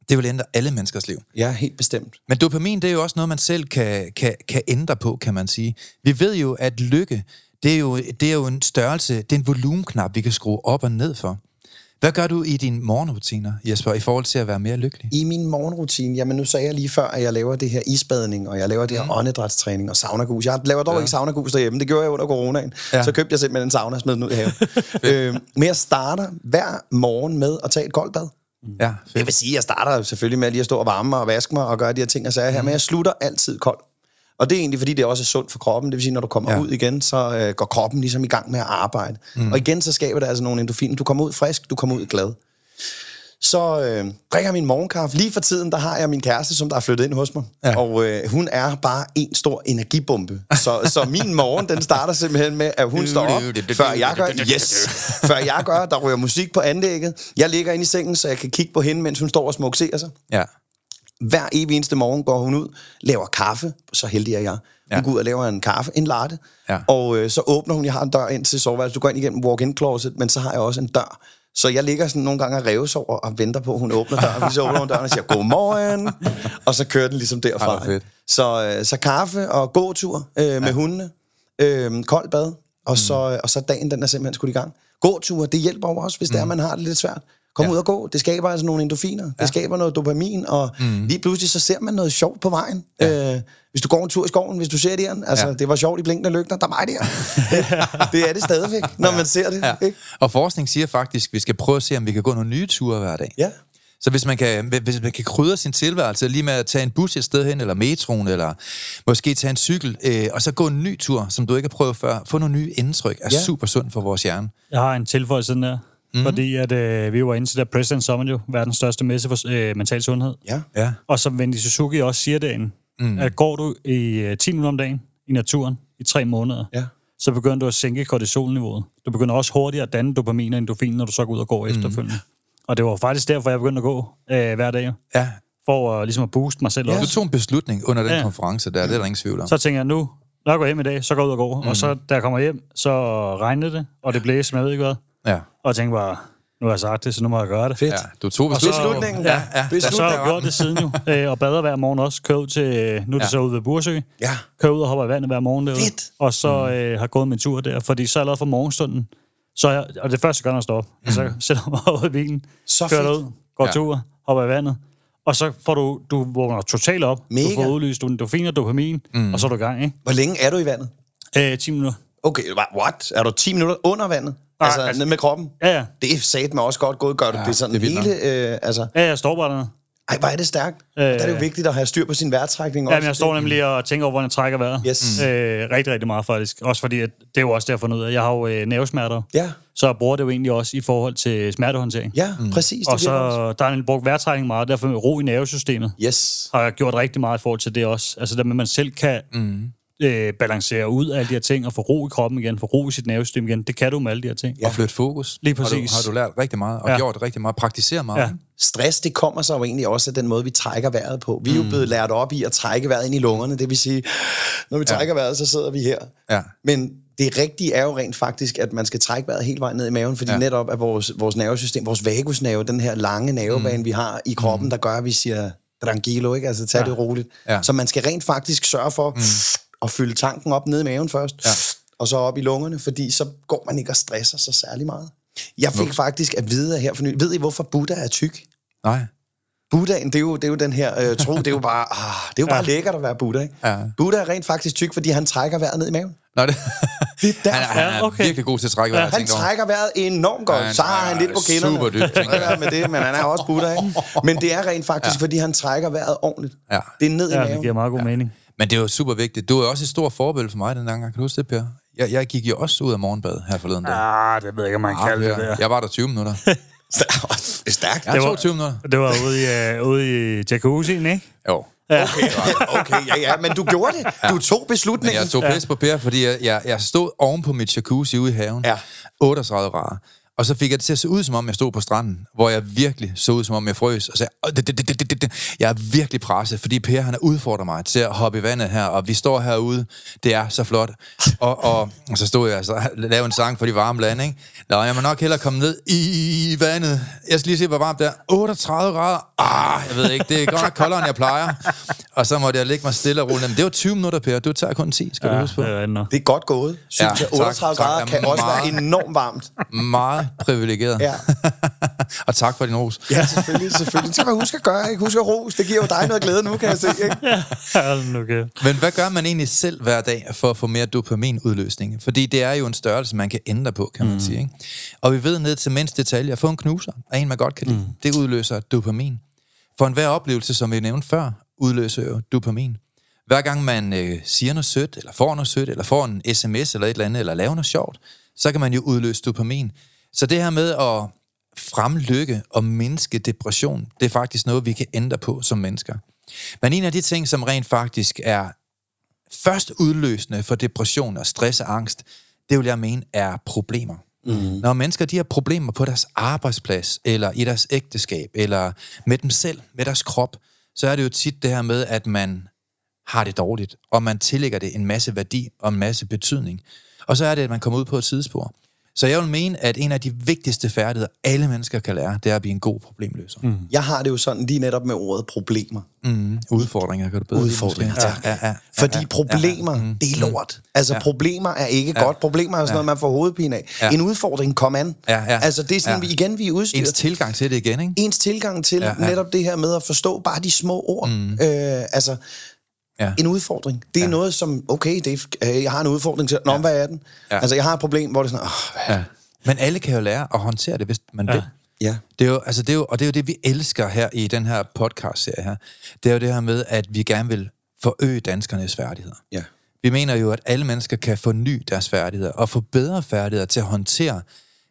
Det vil ændre alle menneskers liv. Ja, helt bestemt. Men dopamin, det er jo også noget, man selv kan, kan, kan ændre på, kan man sige. Vi ved jo, at lykke, det er jo, det er jo en størrelse, det er en volumenknap, vi kan skrue op og ned for. Hvad gør du i dine morgenrutiner, Jesper, i forhold til at være mere lykkelig? I min morgenrutine, jamen nu sagde jeg lige før, at jeg laver det her isbadning, og jeg laver det her mm. åndedrætstræning og saunagus. Jeg laver dog ja. ikke saunagus derhjemme, det gjorde jeg under coronaen. Ja. Så købte jeg simpelthen en sauna og smed den ud i haven. øh, men jeg starter hver morgen med at tage et koldt bad. Ja, Jeg fedt. vil sige, at jeg starter selvfølgelig med lige at stå og varme mig og vaske mig og gøre de her ting og sager her, men jeg slutter altid kold. Og det er egentlig, fordi det også er sundt for kroppen. Det vil sige, når du kommer Ja. ja. ud igen, så øh, går kroppen ligesom i gang med at arbejde. Mm. Og igen, så skaber det altså nogle endorfiner. Du kommer ud frisk, du kommer ud glad. Så øh, drikker jeg min morgenkaffe. Lige for tiden, der har jeg min kæreste, som der er flyttet ind hos mig. Ja. Og øh, hun er bare en stor energibombe. Så, så min morgen, den starter simpelthen med, at hun står op, før jeg gør. Yes! Før jeg gør, der ryger musik på anlægget. Jeg ligger inde i sengen, så jeg kan kigge på hende, mens hun står og smukserer sig. Ja. Hver evig eneste morgen går hun ud, laver kaffe, så heldig er jeg. Hun ja. går ud og laver en kaffe, en latte, Ja. og øh, så åbner hun, jeg har en dør ind til soveværelset, du går ind igennem walk-in closet, men så har jeg også en dør. Så jeg ligger sådan nogle gange og revsover og venter på, at hun åbner døren. Så åbner hun døren og siger, godmorgen, og så kører den ligesom derfra. fedt. så, øh, så kaffe og gåtur øh, med ja. hundene, øh, koldt bad, og, mm. så, og så dagen, den er simpelthen skudt i gang. Gåtur, det hjælper jo også, hvis mm. det er, man har det lidt svært. Kom Ja. ud og gå. Det skaber altså nogle endorfiner. Ja. Det skaber noget dopamin, og mm. lige pludselig så ser man noget sjovt på vejen. Ja. Øh, hvis du går en tur i skoven, hvis du ser det altså Ja. det var sjovt i blinkende lygter, der var det her. det er det stadigvæk, når ja. man ser det. Ja. Ikke? Og forskning siger faktisk, at vi skal prøve at se, om vi kan gå nogle nye ture hver dag. Ja. Så hvis man kan, hvis man kan krydre sin tilværelse lige med at tage en bus et sted hen, eller metroen, eller måske tage en cykel, øh, og så gå en ny tur, som du ikke har prøvet før, få nogle nye indtryk, er ja. Super sundt for vores hjerne. Jeg har en tilføjelse den der. Mm. Fordi at, øh, vi var inde til der President Summit jo, verdens største messe for øh, mental sundhed. Ja. Ja. Og som Wendy Suzuki også siger derinde, mm. at går du i øh, 10 minutter om dagen i naturen i tre måneder, Ja. så begynder du at sænke kortisolniveauet. Du begynder også hurtigere at danne dopamin og endorfin, når du så går ud og går mm. efterfølgende. Og det var faktisk derfor, jeg begyndte at gå øh, hver dag, ja. for at, ligesom at booste mig selv Ja. ja. Du også. tog en beslutning under den Ja. ja. konference der, det er der ingen tvivl om. Så tænker jeg, nu, når jeg går hjem i dag, så går jeg ud og går. Mm. Og så, da jeg kommer hjem, så regnede det, og det blæste, men jeg ved ikke hvad. Ja. Og jeg tænkte bare, nu har jeg sagt det, så nu må jeg gøre det. Fedt. ja. Du tog Og så- beslutningen. Ja, ja. Og så har jeg gjort det siden jo, øh, og bader hver morgen også. Kører ud til, nu er det Ja. så ude ved Bursø. Ja. Kører ud og hopper i vandet hver morgen derude. Fedt. Og så øh, har gået min tur der, fordi så allerede fra morgenstunden, så jeg, og det første, når jeg står op, mm. så sætter jeg mig ud i bilen, Så kører fedt. ud, går Ja. ja. tur, hopper i vandet, og så får du, du vågner totalt op, Mega. du får udlyst endorfin og dopamin, mm. og så er du i gang, ikke? Hvor længe er du i vandet? Øh, 10 minutter. Okay, what? Er du 10 minutter under vandet? Nej, altså, altså- ned med kroppen? Ja, ja. Det er sat mig også godt gået. Gør du Ja, det sådan det er hele... Øh, altså, Ja, jeg står bare dernede. ej, hvor er det stærkt. Øh, der er det jo vigtigt at have styr på sin vejrtrækning også. Jamen, jeg står nemlig og tænker over, hvordan jeg trækker vejret. Yes. Øh, rigtig, rigtig meget faktisk. Også fordi, at det er jo også derfor noget. Jeg har jo øh, nervesmerter, Ja, så jeg bruger det jo egentlig også i forhold til smertehåndtering. ja, mm. præcis. Det Og så der er en brugt vejrtrækning meget, derfor med ro i nervesystemet Yes. har jeg gjort rigtig meget i forhold til det også. Altså der man selv kan mm. Øh, balancere ud af alle de her ting, og få ro i kroppen igen, få ro i sit nervesystem igen. Det kan du med alle de her ting. Og flytte fokus. Lige Har præcis. du, har du lært rigtig meget, og Ja. ja. gjort rigtig meget, praktiseret meget. Ja. Stress, det kommer så jo egentlig også af den måde, vi trækker vejret på. Vi er jo blevet lært op i at trække vejret ind i lungerne. Det vil sige, når vi trækker vejret, så sidder vi her. Ja. Men det rigtige er jo rent faktisk, at man skal trække vejret hele vejen ned i maven, fordi ja. Ja. netop er vores, vores nervesystem, vores vagusnerve, den her lange nervebane, mm. vi har i kroppen, mm. der gør, at vi siger tranquilo, ikke? Altså tag ja. det roligt. Ja. Så man skal rent faktisk sørge for mm. At fylde tanken op ned i maven først, Ja. og så op i lungerne, fordi så går man ikke og stresser sig særlig meget. Jeg fik faktisk at vide her for nylig, ved I hvorfor Buddha er tyk? Nej. Buddhaen, det er jo, det er jo den her øh, tro, det er jo bare, ah, det er jo bare lækkert at være Buddha, ikke? Ja. Buddha er rent faktisk tyk, fordi han trækker vejret ned i maven. Nå, det, Det er derfor. han, er- han er Ja, okay. virkelig god til at trække vejret. Han trækker vejret enormt godt. Ja, han så har han lidt på kinderne. super dybt, tænker jeg. Ja, med det, men han er også Buddha, ikke? Men det er rent faktisk, ja. fordi han trækker vejret ordentligt. Ja. Det er ned i Ja, det maven. giver meget god mening. Men det er jo super vigtigt. Du er også et stort forbillede for mig den gang. Kan du huske det, Per? Jeg, jeg gik jo også ud af morgenbad her forleden dag. Ah, det ved jeg ikke, om man kan kalde det der. Jeg var der 20 minutter. Det er stærkt. Jeg var- 20 minutter. Det var ude i, uh, ude i jacuzzien, ikke? Jo. Okay, ja, ja, men du gjorde det. Du tog Men beslutningen. jeg tog pis på Per, fordi jeg, jeg, jeg stod oven på mit jacuzzi ude i haven. Ja. 38 grader. Og så fik jeg det til at se ud, som om jeg stod på stranden, hvor jeg virkelig så ud, som om jeg frøs. Og sagde, "Åh, det, det, det, det, det, jeg er virkelig presset, fordi Per han har udfordret mig til at hoppe i vandet her, og vi står herude. Det er så flot. Og, og, og så stod jeg og lavede en sang for de varme lande, ikke? Nå, jeg må nok hellere komme ned i vandet. Jeg skal lige se, hvor varmt det er. 38 grader. Ah, jeg ved ikke, det er godt nok koldere, end jeg plejer. Og så måtte jeg lægge mig stille og roligt. Men det var 20 minutter, Per. Du tager kun 10, skal du huske på. det er er godt gået. Ja, 7 til tak, 38 tak. grader er kan også være meget- enormt varmt. Meget privilegeret. Ja. og tak for din ros. Ja, selvfølgelig, selvfølgelig. Det skal man huske at gøre, ikke? Husk at ros. Det giver jo dig noget glæde nu, kan jeg se, ikke? Nu kæft. Men hvad gør man egentlig selv hver dag for at få mere dopaminudløsning? Fordi det er jo en størrelse, man kan ændre på, kan man mm. sige. Ikke? Og vi ved ned til mindste detalje, at få en knuser er en, man godt kan lide. Mm. Det udløser dopamin. For enhver oplevelse, som vi nævnte før, udløser jo dopamin. Hver gang man øh, siger noget sødt, eller får noget sødt, eller får en sms eller et eller andet, eller laver noget sjovt, så kan man jo udløse dopamin. Så det her med at fremlykke og mindske depression, det er faktisk noget, vi kan ændre på som mennesker. Men en af de ting, som rent faktisk er først udløsende for depression og stress og angst, det vil jeg mene er problemer. Mm. Når mennesker de har problemer på deres arbejdsplads, eller i deres ægteskab, eller med dem selv, med deres krop, så er det jo tit det her med, at man har det dårligt, og man tillægger det en masse værdi og en masse betydning. Og så er det, at man kommer ud på et sidespor. Så jeg vil mene, at en af de vigtigste færdigheder, alle mennesker kan lære, det er at blive en god problemløser. Mm. Jeg har det jo sådan lige netop med ordet problemer. Mm. Udfordringer, kan du bedre Udfordringer, tak. Ja, ja, ja, Fordi ja, problemer, ja, mm, det er lort. Altså, Ja. problemer er ikke godt. Problemer er sådan noget, man får hovedpine af. Ja. En udfordring, kom an. Ja, ja. Altså, det er sådan, Ja. vi igen, vi er udstyret. Ens tilgang til det igen, ikke? ens tilgang til ja, Ja, ja. ja. netop det her med at forstå bare de små ord. Mm. Øh, altså, Ja. en udfordring. Det er ja. noget som, okay, det er, øh, jeg har en udfordring til, nå, ja. hvad er den? Ja. Altså, jeg har et problem, hvor det er sådan, åh, Ja. Men alle kan jo lære at håndtere det, hvis man ja. vil. ja. Det er jo, altså det er jo, og det er jo det, vi elsker her i den her podcast-serie her. Det er jo det her med, at vi gerne vil forøge danskernes færdigheder. ja. Vi mener jo, at alle mennesker kan forny deres færdigheder og få bedre færdigheder til at håndtere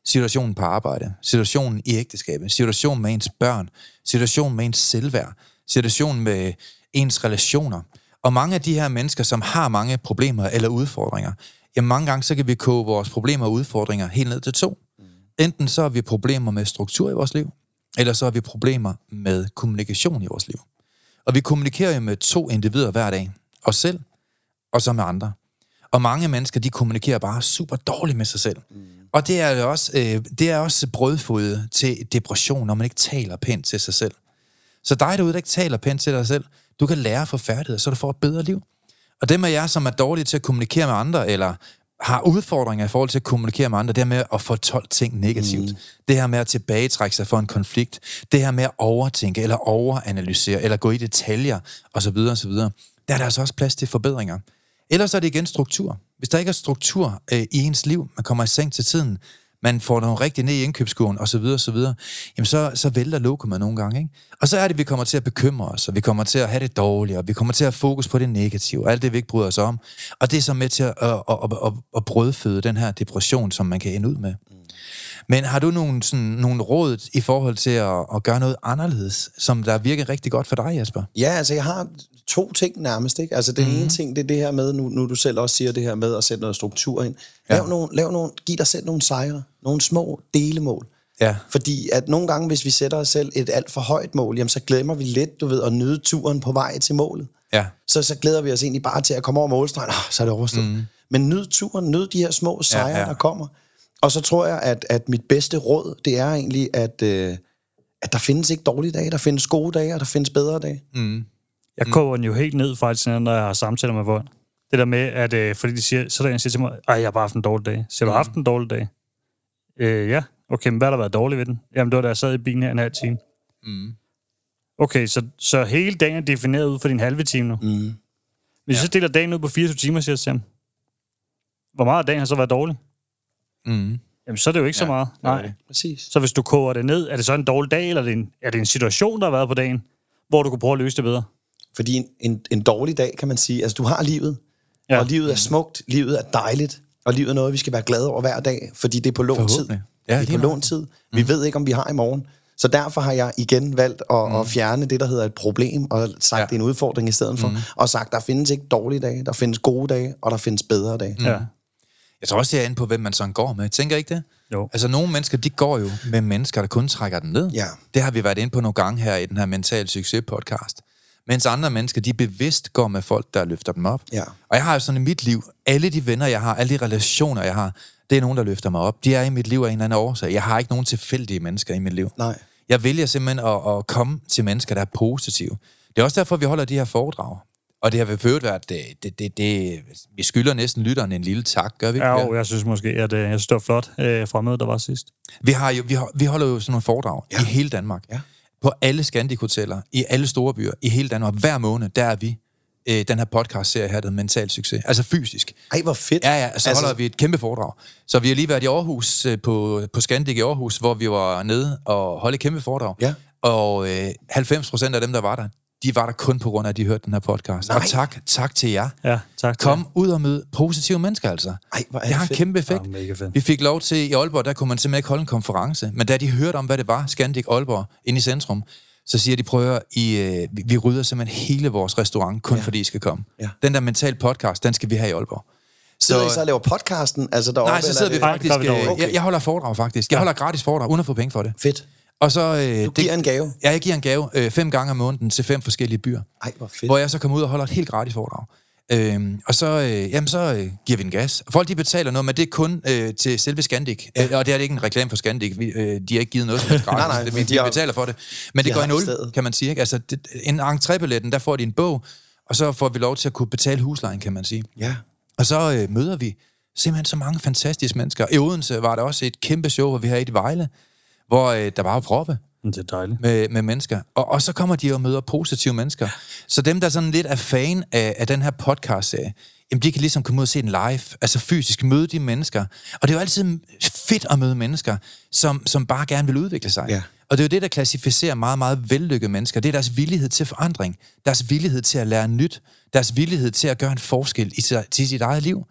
situationen på arbejde, situationen i ægteskabet, situationen med ens børn, situationen med ens selvværd, situationen med ens relationer. Og mange af de her mennesker, som har mange problemer eller udfordringer, jamen mange gange så kan vi koge vores problemer og udfordringer helt ned til to. Enten så har vi problemer med struktur i vores liv, eller så har vi problemer med kommunikation i vores liv. Og vi kommunikerer jo med to individer hver dag. Os selv, og så med andre. Og mange mennesker, de kommunikerer bare super dårligt med sig selv. Mm. Og det er jo også, øh, det er også brødføde til depression, når man ikke taler pænt til sig selv. Så dig derude, der ikke taler pænt til dig selv, du kan lære for færdigheder, så du får et bedre liv. Og dem af jer, som er dårlige til at kommunikere med andre, eller har udfordringer i forhold til at kommunikere med andre, det her med at fortolke ting negativt, mm. det her med at tilbagetrække sig for en konflikt, det her med at overtænke, eller overanalysere, eller gå i detaljer, osv. osv. Der er der altså også plads til forbedringer. Ellers er det igen struktur. Hvis der ikke er struktur øh, i ens liv, man kommer i seng til tiden, man får noget rigtig ned i indkøbskurven, osv., osv., jamen så, så vælter lokummet nogle gange, ikke? Og så er det, at vi kommer til at bekymre os, og vi kommer til at have det dårligt, og vi kommer til at fokus på det negative, og alt det, vi ikke bryder os om. Og det er så med til at, at, at, at, at, brødføde den her depression, som man kan ende ud med. Men har du nogle, sådan, nogle råd i forhold til at, at gøre noget anderledes, som der virker rigtig godt for dig, Jesper? Ja, altså jeg har to ting nærmest. Ikke? Altså den mm. ene ting, det er det her med, nu, nu du selv også siger det her med at sætte noget struktur ind. Lav Ja. nogle, lav nogle, giv dig selv nogle sejre, nogle små delemål. Ja. Fordi at nogle gange, hvis vi sætter os selv et alt for højt mål, jamen så glemmer vi lidt, du ved, at nyde turen på vej til målet. Ja. Så, så glæder vi os egentlig bare til at komme over målstregen, ah, så er det overstået. Mm. Men nyd turen, nyd de her små sejre, ja. ja. der kommer. Og så tror jeg, at, at mit bedste råd, det er egentlig, at, øh, at der findes ikke dårlige dage, der findes gode dage, og der findes bedre dage. Mm. Jeg koger den jo helt ned faktisk, når jeg har samtaler med folk. Det der med, at øh, fordi de siger, så er der en, siger til mig, ej, jeg har bare haft en dårlig dag. Så jeg har haft en dårlig dag. Øh, ja, okay, men hvad har der været dårligt ved den? Jamen, det var da jeg sad i bilen her en halv time. Mm. Okay, så, så hele dagen er defineret ud for din halve time nu. Mm. Hvis ja. så deler dagen ud på 24 timer, siger jeg til ham, hvor meget af dagen har så været dårlig? Mm. Jamen, så er det jo ikke ja, så meget. Nej. det. Præcis. Så hvis du koger det ned, er det så en dårlig dag, eller er det en, er det en situation, der har været på dagen, hvor du kunne prøve at løse det bedre? Fordi en, en, en dårlig dag, kan man sige, altså du har livet, Ja. og livet er smukt, livet er dejligt, og livet er noget, vi skal være glade over hver dag, fordi det er på lån tid. Ja, det er på lån tid. Vi ved ikke, om vi har i morgen. Så derfor har jeg igen valgt at, mm. at fjerne det, der hedder et problem, og sagt, Ja. det er en udfordring i stedet for, mm. og sagt, der findes ikke dårlige dage, der findes gode dage, og der findes bedre dage. Mm. Ja. Jeg tror også, det er inde på, hvem man sådan går med. Tænker ikke det? Jo. Altså, nogle mennesker, de går jo med mennesker, der kun trækker den ned. Ja. Det har vi været inde på nogle gange her i den her Mental Succes podcast. Mens andre mennesker, de bevidst går med folk, der løfter dem op. Ja. Og jeg har jo sådan i mit liv, alle de venner, jeg har, alle de relationer, jeg har, det er nogen, der løfter mig op. De er i mit liv af en eller anden årsag. Jeg har ikke nogen tilfældige mennesker i mit liv. Nej. Jeg vælger simpelthen at, at komme til mennesker, der er positive. Det er også derfor, vi holder de her foredrag. Og det har ved øvrigt været, det, det, det, det, vi skylder næsten lytteren en lille tak, gør vi ikke? Ja, jo, jeg synes måske, at øh, jeg synes, det var flot øh, fremmøde, der var sidst. Vi, har jo, vi, har, vi holder jo sådan nogle foredrag ja. i hele Danmark. Ja. På alle Scandic-hoteller, i alle store byer, i hele Danmark. Hver måned, der er vi øh, den her podcast-serie her, der Mental Succes. Altså fysisk. Ej, hvor fedt. Ja, ja, så altså, holder vi et kæmpe foredrag. Så vi har lige været i Aarhus, øh, på, på Scandic i Aarhus, hvor vi var nede og holdt et kæmpe foredrag. Ja. Og øh, 90 procent af dem, der var der, de var der kun på grund af, at de hørte den her podcast. Nej. Og tak, tak til jer. Ja, tak. Kom ud og mød positive mennesker, altså. Ej, hvor er det det har en kæmpe effekt. Ja, mega fedt. Vi fik lov til, i Aalborg, der kunne man simpelthen ikke holde en konference. Men da de hørte om, hvad det var, Scandic Aalborg, inde i centrum, så siger de, prøv at I, øh, vi, rydder simpelthen hele vores restaurant, kun ja. fordi I skal komme. Ja. Den der mental podcast, den skal vi have i Aalborg. Sidder I så og laver podcasten? Altså deroppe, Nej, så sidder vi er faktisk... Nej, vi øh, dog. jeg, jeg holder foredrag, faktisk. Jeg holder gratis foredrag, uden at få penge for det. det fedt? Og så... Øh, Du giver en gave? Ja, jeg giver en gave øh, fem gange om måneden til fem forskellige byer. Ej, hvor fedt. Hvor jeg så kommer ud og holder et helt gratis foredrag. Øhm, og så, øh, jamen, så øh, giver vi en gas. Folk de betaler noget, men det er kun øh, til selve Scandic. Ja. Øh, og det er det ikke en reklame for Scandic. Vi, øh, de har ikke givet noget som gratis. Nej, nej, Det- men vi, de de har- betaler for det. Men det de går i nul, stedet. kan man sige. Ikke? Altså, det, en entrébilletten, der får de en bog, og så får vi lov til at kunne betale huslejen, kan man sige. Ja. Og så øh, møder vi simpelthen så mange fantastiske mennesker. I Odense var der også et kæmpe show, hvor vi havde et i Vejle, hvor øh, der var jo proppe Det er dejligt. med, med mennesker. Og, og så kommer de og møder positive mennesker. Så dem, der sådan lidt er fan af, af den her podcast-serie, jamen de kan ligesom komme ud og se den live, altså fysisk møde de mennesker. Og det er jo altid fedt at møde mennesker, som, som bare gerne vil udvikle sig. Ja. Og det er jo det, der klassificerer meget, meget vellykkede mennesker. Det er deres villighed til forandring, deres villighed til at lære nyt, deres villighed til at gøre en forskel i til sit eget liv.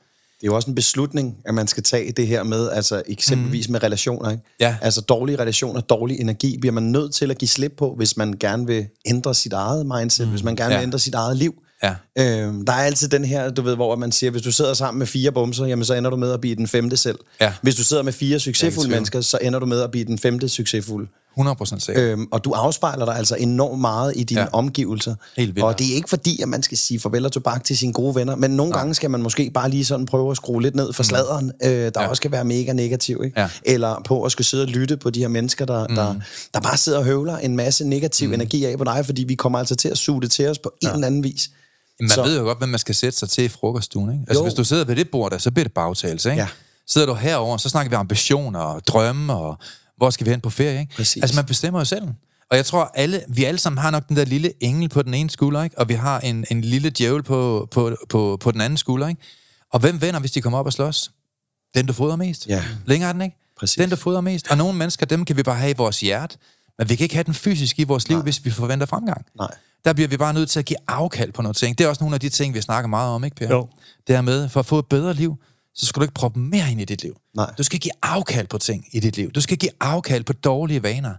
Det er jo også en beslutning, at man skal tage det her med, altså eksempelvis mm. med relationer. Ikke? Ja. Altså dårlige relationer, dårlig energi, bliver man nødt til at give slip på, hvis man gerne vil ændre sit eget mindset, mm. hvis man gerne Ja. vil ændre sit eget liv. Ja. Øhm, der er altid den her, du ved, hvor man siger, hvis du sidder sammen med fire bumser, jamen så ender du med at blive den femte selv. Ja. Hvis du sidder med fire succesfulde mennesker, så ender du med at blive den femte succesfulde. 100% sikkert. Øhm, og du afspejler dig altså enormt meget i dine Ja. omgivelser. Helt vildt. Og det er ikke fordi, at man skal sige farvel og tobak til sine gode venner, men nogle ja. gange skal man måske bare lige sådan prøve at skrue lidt ned for sladeren, øh, der ja. også kan være mega negativ. Ikke? Ja. Eller på at skulle sidde og lytte på de her mennesker, der, mm. der, der bare sidder og høvler en masse negativ mm. energi af på dig, fordi vi kommer altså til at suge det til os på ja. en eller anden vis. Man Så- ved jo godt, hvem man skal sætte sig til i frokoststuen. Ikke? Altså, Jo. hvis du sidder ved det bord der, så bliver det bagtagelse. Ikke? Ja. Sidder du herover, så snakker vi ambitioner og drømme, og hvor skal vi hen på ferie. Ikke? Præcis. Altså, man bestemmer jo selv. Og jeg tror, alle, vi alle sammen har nok den der lille engel på den ene skulder, ikke? og vi har en, en lille djævel på, på, på, på den anden skulder. Ikke? Og hvem vinder, hvis de kommer op og slås? Den, du fodrer mest. Ja. Længere er den ikke? Præcis. Den, der fodrer mest. Og nogle mennesker, dem kan vi bare have i vores hjerte, men vi kan ikke have den fysisk i vores liv, hvis vi forventer fremgang. Nej. Der bliver vi bare nødt til at give afkald på nogle ting. Det er også nogle af de ting, vi snakker meget om, ikke Per? Jo. Det her med, for at få et bedre liv, så skal du ikke proppe mere ind i dit liv. Nej. Du skal give afkald på ting i dit liv. Du skal give afkald på dårlige vaner.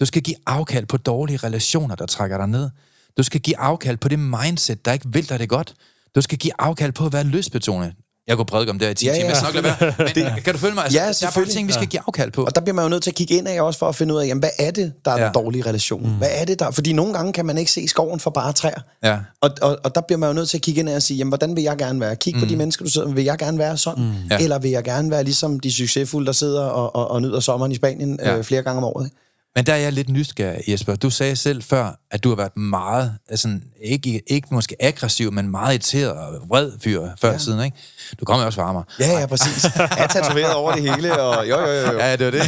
Du skal give afkald på dårlige relationer, der trækker dig ned. Du skal give afkald på det mindset, der ikke vil dig det godt. Du skal give afkald på at være lystbetonet. Jeg kunne prædike om det her i 10 Ja, timer, ja. skal nok lade være. Men kan du følge mig? Altså, Ja, der er bare ting, vi skal give afkald på. Og der bliver man jo nødt til at kigge ind af også for at finde ud af, jamen, hvad er det, der er ja. Ja. den dårlige relation? Mm. Hvad er det der? Fordi nogle gange kan man ikke se skoven for bare træer. Ja. Og, og, og der bliver man jo nødt til at kigge ind af og sige, jamen, hvordan vil jeg gerne være? Kig mm. på de mennesker, du sidder med. Vil jeg gerne være sådan? Mm. Ja. Eller vil jeg gerne være ligesom de succesfulde, der sidder og, og, og nyder sommeren i Spanien ja. Ja. øh, flere gange om året? Men der er jeg lidt nysgerrig, Jesper. Du sagde selv før, at du har været meget, altså, ikke, ikke måske aggressiv, men meget irriteret og vred fyr før ja. siden, ikke? Du kommer også fra Amager. Ja, ja, præcis. Jeg er tatoveret over det hele, og jo, jo, jo. jo. Ja, det var det.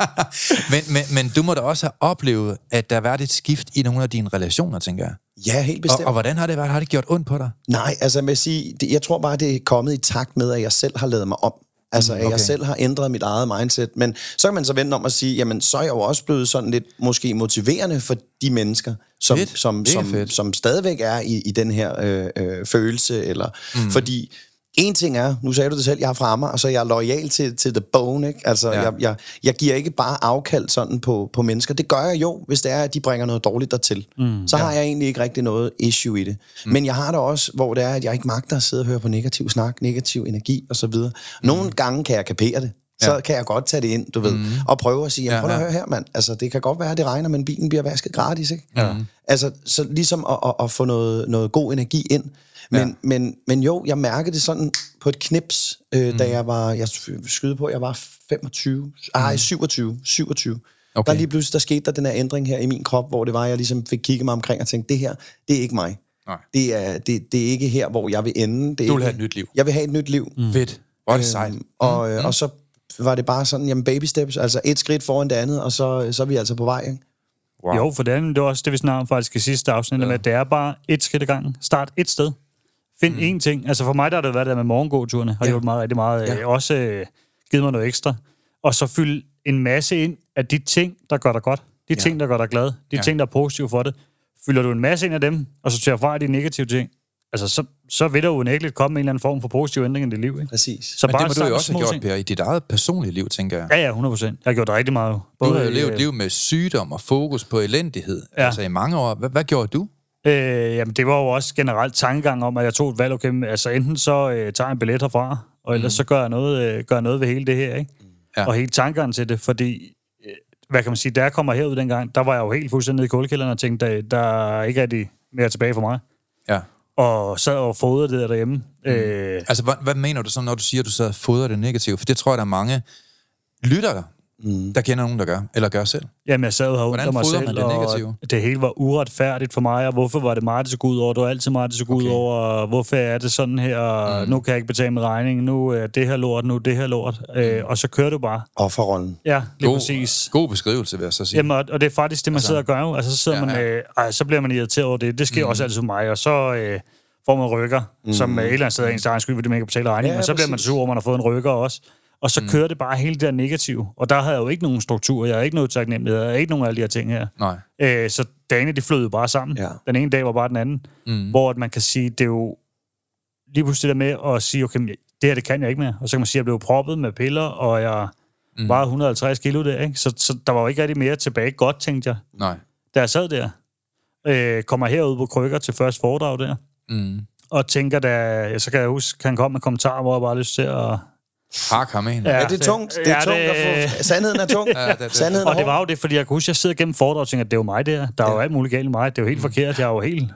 men, men, men du må da også have oplevet, at der har været et skift i nogle af dine relationer, tænker jeg. Ja, helt Og, bestemt. og hvordan har det været? Har det gjort ondt på dig? Nej, altså jeg sige, det, jeg tror bare, det er kommet i takt med, at jeg selv har lavet mig om. Altså, at okay. jeg selv har ændret mit eget mindset. Men så kan man så vente om at sige, jamen, så er jeg jo også blevet sådan lidt måske motiverende for de mennesker, som, Fedt. som, som, fedt. som stadigvæk er i, i den her øh, øh, følelse. Eller, mm. Fordi en ting er, nu sagde du det selv, jeg er fra Amager, og så er jeg lojal til, til the bone. Ikke? Altså, Ja. jeg, jeg, jeg giver ikke bare afkald sådan på, på mennesker. Det gør jeg jo, hvis det er, at de bringer noget dårligt dertil. Mm, så ja. har jeg egentlig ikke rigtig noget issue i det. Mm. Men jeg har det også, hvor det er, at jeg ikke magter at sidde og høre på negativ snak, negativ energi osv. Nogle mm. gange kan jeg kapere det. Så Ja. kan jeg godt tage det ind, du ved, mm. og prøve at sige, jamen, Ja, prøv at høre her, mand. Altså, det kan godt være, at det regner, men bilen bliver vasket gratis, ikke? Ja. Altså, så ligesom at, at, at få noget, noget god energi ind. Men, Ja. men, men jo, jeg mærkede det sådan på et knips, øh, mm. da jeg var, jeg skyde på, jeg var 25, ej, 27, 27. Mm. Okay. Der lige pludselig, der skete der den her ændring her i min krop, hvor det var, jeg ligesom fik kigget mig omkring og tænkte, det her, det er ikke mig. Nej. Det er, det, det er ikke her, hvor jeg vil ende. Det er Du vil ikke, have et nyt liv. Jeg vil have et nyt liv. Mm. Fedt. Hvor er det sejt. Og, øh, og så var det bare sådan, jamen baby steps, altså et skridt foran det andet, og så, så er vi altså på vej, ikke? Wow. Jo, for det, andet, det var også det, vi snakkede om faktisk i sidste afsnit, ja. med, at det er bare et skridt ad gangen. Start et sted. Find mm. én ting. Altså for mig, der har det været der med morgengåturene, har ja. gjort meget, rigtig meget. Ja. Ja. Også øh, givet mig noget ekstra. Og så fyld en masse ind af de ting, der gør dig godt. De ja. ting, der gør dig glad. De Ja. ting, der er positive for det. Fylder du en masse ind af dem, og så tager fra de negative ting, altså så, så vil der unægteligt komme en eller anden form for positiv ændring i dit liv. Ikke? Præcis. Så Men det må du jo også have gjort, ting. Per, i dit eget personlige liv, tænker jeg. Ja, ja, 100 procent. Jeg har gjort rigtig meget. Du har jo øh, levet et liv med sygdom og fokus på elendighed. Ja. Altså i mange år. Hvad, hvad gjorde du? Øh, jamen, det var jo også generelt tankegang om, at jeg tog et valg, okay, altså enten så øh, tager jeg en billet herfra, og ellers mm. så gør jeg, noget, øh, gør jeg noget ved hele det her, ikke? Ja. Og hele tankegangen til det, fordi, øh, hvad kan man sige, da jeg kommer herud dengang, der var jeg jo helt fuldstændig nede i kulkælderen og tænkte, der, der er ikke rigtig mere tilbage for mig. Ja. Og sad og fodrede det der derhjemme. Mm. Øh, Altså, hvad, hvad mener du så, når du siger, at du sidder og fodrer det negative? For det tror jeg, der er mange lyttere, mm. der kender nogen, der gør, eller gør selv. Jamen, jeg sad og Hvordan af mig selv, man det og negative? det hele var uretfærdigt for mig, og hvorfor var det mig, det gå ud over? Det var altid mig, det skulle gå Okay. ud over, og hvorfor er det sådan her, og Mm. nu kan jeg ikke betale med regningen, nu er det her lort, nu er det her lort. Øh, og så kører du bare. Offerrollen. Ja, lige God, præcis. god beskrivelse, vil jeg så sige. Jamen, og, og det er faktisk det, man Altså, sidder og gør jo. Altså, så sidder ja, man, ja. øh, ej, så bliver man irriteret over det. Det sker mm. også altid for mig, og så øh, får man rykker, mm. som et eller andet sted er ens egen skyld, fordi man ikke kan betale regningen, Ja, men så bliver man præcis. sur over, at man har fået en rykker også. Og så mm. kører det bare hele det der negative. Og der havde jeg jo ikke nogen struktur, jeg havde ikke noget taknemmelighed, jeg havde ikke nogen af alle de her ting her. Nej. Øh, så dagene, de flød jo bare sammen. Ja. Den ene dag var bare den anden. Mm. Hvor at man kan sige, det er jo lige pludselig der med at sige, okay, det her, det kan jeg ikke mere. Og så kan man sige, at jeg blev proppet med piller, og jeg mm. var 150 kilo der, ikke? Så, så der var jo ikke rigtig mere tilbage. Godt, tænkte jeg, Nej. da jeg sad der. Øh, kommer herud på krykker til første foredrag der, Mm. og tænker, da, så kan jeg huske, kan han komme med kommentarer, hvor jeg bare lyst til at... Hak ham ind. Ja. Ja, det er tungt. Det er Ja, tungt det- at få... Sandheden er tung. Ja, det- det- Sandheden er Og det var jo det, fordi jeg kunne huske, at jeg sidder gennem foredrag og tænker, at det er jo mig der. Der er jo alt muligt galt i mig. Det er jo helt forkert. Jeg er jo helt...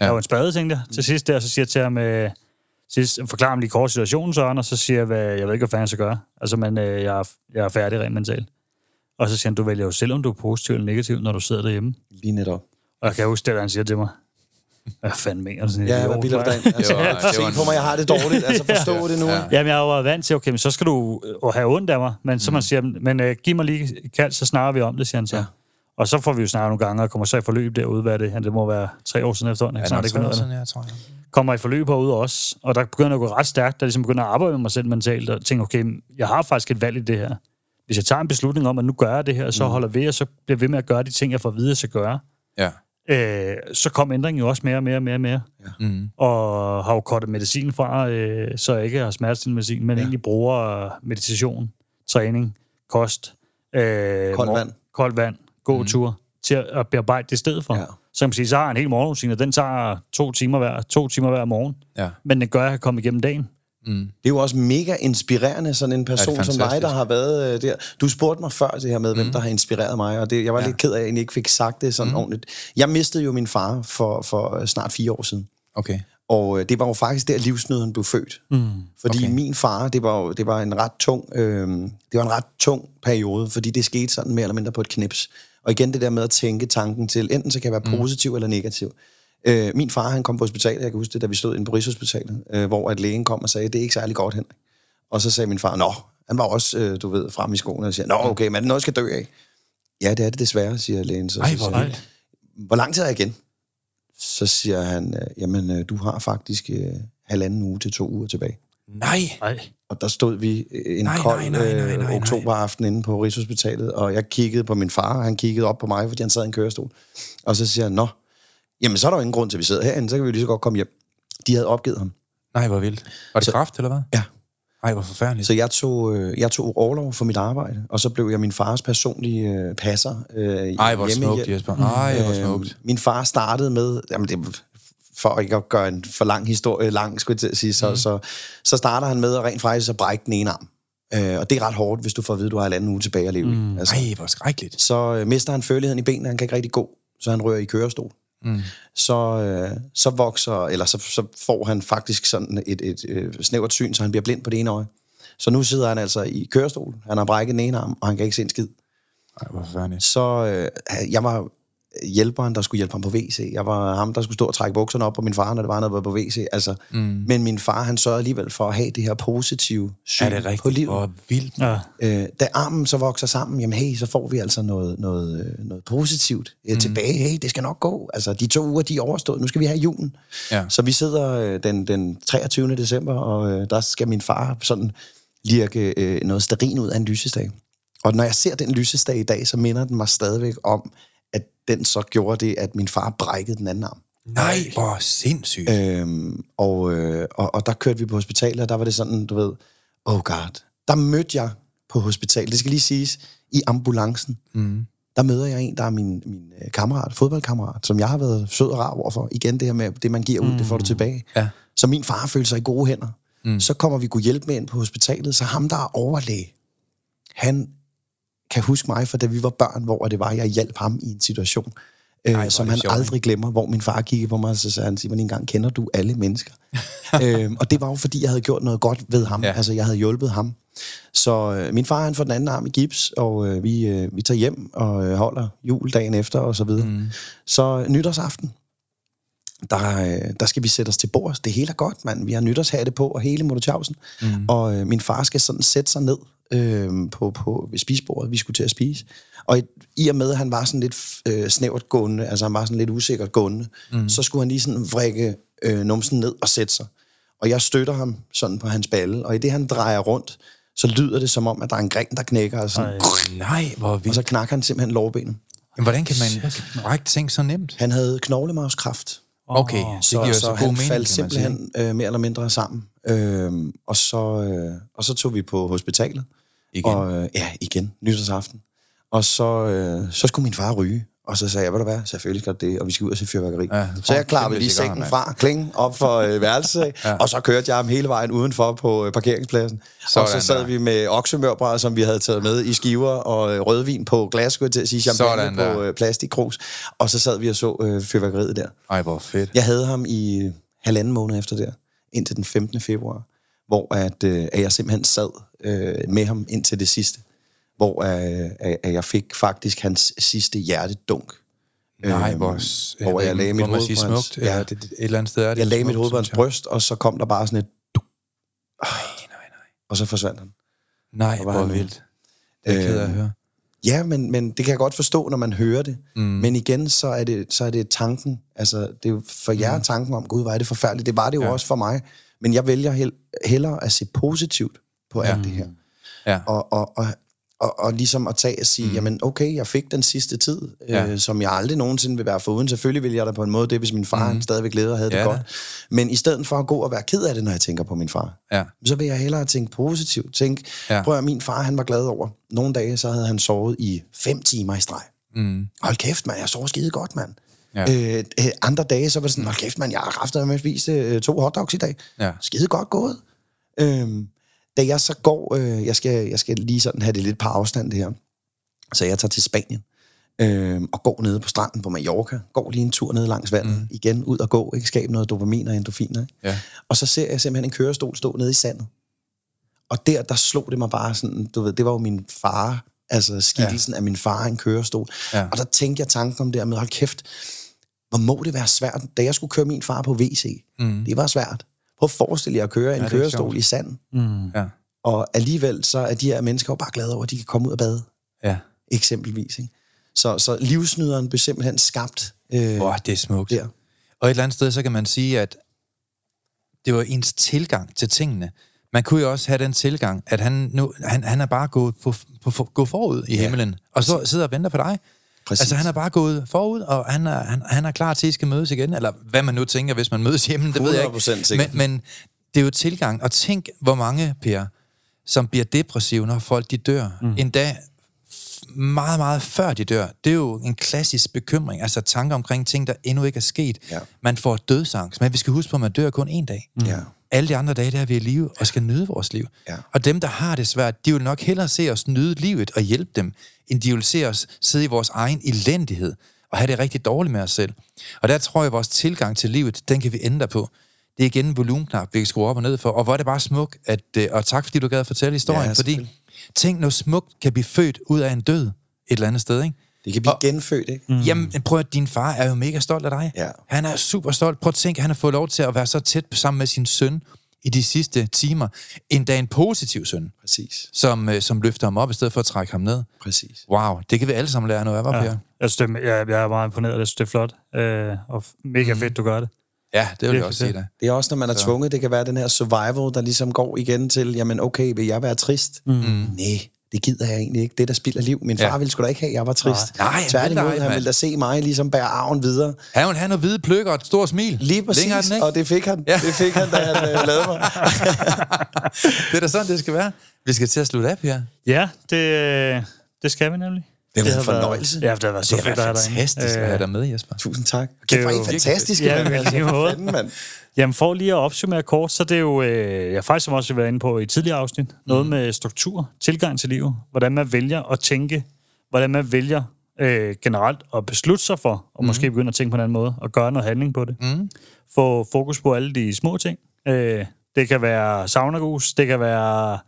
Jeg er jo en spade, tænkte jeg. Til sidst der, så siger jeg til ham, øh, sidst, forklarer ham lige kort situationen, Søren, og så siger jeg, hvad, jeg ved ikke, hvad fanden jeg skal gøre. Altså, men øh, jeg, er, jeg er færdig rent mentalt. Og så siger han, du vælger jo selv, om du er positiv eller negativ, når du sidder derhjemme. Lige netop. Og jeg kan huske det, da han siger til mig. Hvad fanden mener du sådan Ja, hvad bilder du mand?" dig ind? Altså, Det var- det var en- på mig, jeg har det dårligt. Altså, forstå det nu. Ja. Jamen, jeg var vant til, okay, men så skal du øh, have ondt af mig. Men så man siger, men øh, giv mig lige kald, så snakker vi om det, siger han så. Ja. Ja. Og så får vi jo snakket nogle gange, og kommer så i forløb derude, hvad det, det må være tre år siden efterhånden. Ja? Snart sådan noget sådan, jeg tror jeg. Kommer i forløb herude også, og der begynder at gå ret stærkt, der ligesom begynder at arbejde med mig selv mentalt, og tænker, okay, jeg har faktisk et valg i det her. Hvis jeg tager en beslutning om, at nu gør jeg det her, så Mm. holder ved, og så bliver ved med at gøre de ting, jeg får at vide, jeg skal gøre. Ja. Øh, så kom ændringen jo også mere og mere og mere og mere. Mm. Og har jo kortet medicin fra, øh, så jeg ikke har smertestillende medicin, men ja. egentlig bruger meditation, træning, kost, øh, Koldt vand. koldt vand gåtur, mm. til at bearbejde det i stedet for. Ja. Ja. Så kan man sige, så har han en hel morgenrutine, og den tager to timer hver, to timer hver morgen. Ja. Men den gør, at jeg kan komme igennem dagen. Mm. Det er jo også mega inspirerende, sådan en person Ja, som dig, der har været øh, der. Du spurgte mig før det her med, hvem der har inspireret mig, og det, jeg var Ja. lidt ked af, at jeg ikke fik sagt det sådan ordentligt. Jeg mistede jo min far for, for øh, snart fire år siden. Okay. Og øh, det var jo faktisk der, livsnyden blev født. Mm. Fordi Okay. min far, det var, jo, det var en ret tung, øh, det var en ret tung periode, fordi det skete sådan mere eller mindre på et knips. Og igen det der med at tænke tanken til, enten så kan jeg være positiv eller negativ. Øh, min far, han kom på hospitalet, jeg kan huske det, da vi stod inde på Rigshospitalet, øh, hvor at lægen kom og sagde, det er ikke særlig godt, Henrik. Og så sagde min far, nå, han var også, øh, du ved, frem i skoene og siger, nå, okay, men er det noget, jeg skal dø af? Ja, det er det desværre, siger lægen. Så, Ej, hvor siger hvor lang tid er jeg igen? Så siger han, øh, jamen, øh, du har faktisk øh, halvanden uge til to uger tilbage. Nej. Nej. Og der stod vi øh, en Nej, kold nej, nej, nej, nej, nej. oktoberaften inde på Rigshospitalet, og jeg kiggede på min far, og han kiggede op på mig, fordi han sad i en kørestol. Og så siger han, nå, jamen så er der jo ingen grund til, at vi sidder herinde, så kan vi lige så godt komme hjem. De havde opgivet ham. Nej, hvor vildt. Var det Så- kraft, eller hvad? Ja. Ej, hvor forfærdeligt. Så jeg tog, øh, jeg tog overlov for mit arbejde, og så blev jeg min fars personlige øh, passer. Øh, Ej, hvor smukt, Jesper. Ej, hvor Øhm, smukt. min far startede med, jamen det, for ikke at gøre en for lang historie lang, skulle jeg sige, så, mm. så, så starter han med at rent faktisk at brække den ene arm. Øh, og det er ret hårdt, hvis du får at vide, at du har en anden uge tilbage at leve mm. i. Altså, Ej, hvor skrækkeligt. så øh, mister han føleligheden i benene, han kan ikke rigtig gå, så han rører i kørestol. Mm. Så, øh, så vokser, eller så, så får han faktisk sådan et, et, et snævert syn, så han bliver blind på det ene øje. Så nu sidder han altså i kørestol, han har brækket den ene arm, og han kan ikke se en skid. Ej, hvor. Så øh, jeg var hjælperen, der skulle hjælpe ham på WC. Jeg var ham, der skulle stå og trække bukserne op på min far, når det var noget på WC. Altså, mm. Men min far, han sørgede alligevel for at have det her positive syn Er det på rigtigt? livet. Hvor vildt. Ja. Øh, da armen så vokser sammen, jamen hey, så får vi altså noget, noget, øh, noget positivt øh, tilbage. Hey, det skal nok gå. Altså, de to uger, de er overstået. Nu skal vi have julen. Ja. Så vi sidder øh, den, den 23. december, og øh, der skal min far sådan lirke øh, noget sterin ud af en lysestage. Og når jeg ser den lysestage i dag, så minder den mig stadigvæk om, at den så gjorde det, at min far brækkede den anden arm. Nej, hvor sindssygt. Øhm, og, øh, og, og der kørte vi på hospitalet, og der var det sådan, du ved, oh god. Der mødte jeg på hospitalet, det skal lige siges, i ambulancen. Mm. Der møder jeg en, der er min, min øh, kammerat, fodboldkammerat, som jeg har været sød og rar overfor. Igen det her med, det man giver ud, mm. det får du tilbage. Ja. Så min far følte sig i gode hænder. Mm. Så kommer vi kunne hjælpe med ind på hospitalet, så ham, der er overlæge, han kan huske mig, for da vi var børn, hvor det var, jeg hjalp ham i en situation, øh, er som han sjovt, aldrig glemmer, hvor min far kiggede på mig, og så sagde han, Simon, en gang kender du alle mennesker. øhm, og det var jo, fordi jeg havde gjort noget godt ved ham. Ja. Altså, jeg havde hjulpet ham. Så øh, min far, han får den anden arm i gips, og øh, vi, øh, vi tager hjem og øh, holder juledagen efter, og så videre. Mm. Så øh, nytårsaften, der, øh, der skal vi sætte os til bords. Det hele er godt, mand. Vi har nytårshatte på, og hele Motochavsen. Mm. Og øh, min far skal sådan sætte sig ned øh, på, på spisebordet. Vi skulle til at spise. Og i, i og med, at han var sådan lidt øh, snævert gående, altså han var sådan lidt usikkert gående, mm. så skulle han lige sådan vrikke øh, numsen ned og sætte sig. Og jeg støtter ham sådan på hans balle, og i det, han drejer rundt, så lyder det som om, at der er en gren, der knækker, og, sådan, Nej, hvor og vildt. så knakker han simpelthen lårbenet. Men hvordan kan man brække ting så nemt? Han havde knoglemavskræft. Okay, det så, giver så, så god han mening, faldt simpelthen øh, mere eller mindre sammen. Øhm, og, så, øh, og så tog vi på hospitalet. Igen. Og, øh, ja, igen, nytårsaften. Og så, øh, så skulle min far ryge. Og så sagde jeg, ved du hvad, selvfølgelig skal det, og vi skal ud og se fyrværkeri. Ja, så jeg klappede lige sengen fra, kling, op for øh, værelset, ja. og så kørte jeg ham hele vejen udenfor på øh, parkeringspladsen. Sådan og så sad der. vi med oksemørbræd, som vi havde taget med i skiver, og øh, rødvin på glas, skulle jeg til at sige, champagne Sådan på øh, plastikkrus. Og så sad vi og så øh, fyrværkeriet der. Ej, hvor fedt. Jeg havde ham i øh, halvanden måned efter der, indtil den 15. februar, hvor at, øh, at jeg simpelthen sad øh, med ham indtil det sidste. Hvor øh, at jeg fik faktisk hans sidste hjertedunk. Nej, Øhm, hvor, hvor jeg lagde mit hoved på smukt. Ja, ja. det, et eller andet sted er det. Jeg lagde mit smukt, hoved på hans bryst, og så kom der bare sådan et... duk. Nej, nej, nej. Og så forsvandt han. Nej, var hvor han- vildt. Det er ked af at høre. Ja, men, men det kan jeg godt forstå, når man hører det. Mm. Men igen, så er det, så er det tanken. Altså, det er for jer tanken om, gud, hvor er det forfærdeligt. Det var det jo Mm. Ja. ja. også for mig. Men jeg vælger hel, hellere at se positivt på alt det her. Ja. Og, og, og, og, og ligesom at tage og sige, mm. jamen okay, jeg fik den sidste tid, Ja. øh, som jeg aldrig nogensinde vil være foruden. Selvfølgelig ville jeg da på en måde det, hvis min far mm. stadigvæk levede og havde Ja det da. godt. Men i stedet for at gå og være ked af det, når jeg tænker på min far, Ja. så vil jeg hellere tænke positivt. Tænk, Ja. prøv at min far, han var glad over. Nogle dage, så havde han sovet i fem timer i streg. Mm. Hold kæft, mand, jeg sover skide godt, mand. Ja. Øh, øh, andre dage, så var det sådan, hold kæft, man, jeg har haft med at spise øh, to hotdogs i dag. Ja. Skide godt gået. Øhm, da jeg så går, øh, jeg, skal, jeg skal lige sådan have det lidt på afstand det her, så jeg tager til Spanien øh, og går nede på stranden på Mallorca, går lige en tur ned langs vandet, mm. igen ud og gå, ikke skabe noget dopamin og endorfiner. Ikke? Ja. Og så ser jeg simpelthen en kørestol stå nede i sandet. Og der, der slog det mig bare sådan, du ved, det var jo min far, altså skikkelsen ja. af min far i en kørestol. Ja. Og der tænkte jeg tanken om det her med, hold kæft, hvor må det være svært, da jeg skulle køre min far på WC. Mm. Det var svært. Prøv at forestille jer at køre en Ja, er kørestol sjovt. i sand. Mm. Ja. Og alligevel så er de her mennesker jo bare glade over, at de kan komme ud og bade, Ja. eksempelvis. Ikke? Så, så livsnyderen blev simpelthen skabt øh, Åh, det er smukt. der. Og et eller andet sted, så kan man sige, at det var ens tilgang til tingene. Man kunne jo også have den tilgang, at han, nu, han, han er bare gået, på, på, på, gået forud i Ja, himlen, og så sidder og venter på dig. Præcis. Altså, han er bare gået forud, og han er, han, han er klar til, at I skal mødes igen. Eller hvad man nu tænker, hvis man mødes hjemme, det ved jeg 100% ikke. sikkert. Men, men det er jo tilgang. Og tænk, hvor mange, Per, som bliver depressive, når folk de dør. Mm. Endda f- meget, meget før de dør. Det er jo en klassisk bekymring. Altså tanker omkring ting, der endnu ikke er sket. Ja. Man får dødsangst. Men vi skal huske på, at man dør kun en dag. Ja. Alle de andre dage, der er vi i live og skal nyde vores liv. Ja. Og dem, der har det svært, de vil nok hellere se os nyde livet og hjælpe dem, end de vil se os sidde i vores egen elendighed og have det rigtig dårligt med os selv. Og der tror jeg, at vores tilgang til livet, den kan vi ændre på. Det er igen en volumenknap, vi kan skrue op og ned for. Og hvor er det bare smukt, at, øh, og tak fordi du gad at fortælle historien, Ja, fordi tænk, noget smukt kan blive født ud af en død et eller andet sted, ikke? Det kan blive Og- genfødt, ikke? Mm. Jamen, prøv at din far er jo mega stolt af dig. Ja. Han er super stolt. Prøv at tænke, at han har fået lov til at være så tæt sammen med sin søn i de sidste timer. Endda en positiv søn, Præcis. som, øh, som løfter ham op, i stedet for at trække ham ned. Præcis. Wow, det kan vi alle sammen lære noget af, var Ja. ja. Jeg, synes, det, er- jeg, jeg er meget imponeret, jeg synes, det er flot. Øh, og mega fedt, du gør det. Ja, det vil jeg Virkelig også sige dig. Det er også, når man er tvunget, det kan være den her survival, der ligesom går igen til, jamen okay, vil jeg være trist? Mm. Nej, det gider jeg egentlig ikke. Det, der spilder liv. Min far Ja. ville sgu da ikke have, at jeg var trist. Nej, han vil Tværtimod, dig, han ville da se mig ligesom bære arven videre. Han vil have noget hvide pløkker og et stort smil. Lige præcis, Længere er den, ikke? og det fik han. Ja. Det fik han, da han øh, lavede mig. Det er da sådan, det skal være. Vi skal til at slutte af, her. Ja, det, det skal vi nemlig. Det har været en har været- fornøjelse. Ja, det har været så Det fedt er at have dig fantastisk at have dig med, Jesper. Tusind tak. Det Kæft, er hvor er I jo fantastiske, Ja, men Altså, lige for fanden, mand. Jamen for lige at opsummere kort, så det er jo, øh, jeg faktisk som også har været inde på i tidligere afsnit, noget med struktur, tilgang til livet, hvordan man vælger at tænke, hvordan man vælger øh, generelt at beslutte sig for, og mm. måske begynde at tænke på en anden måde, og gøre noget handling på det. Mm. Få fokus på alle de små ting. Øh, det kan være saunagus, det kan være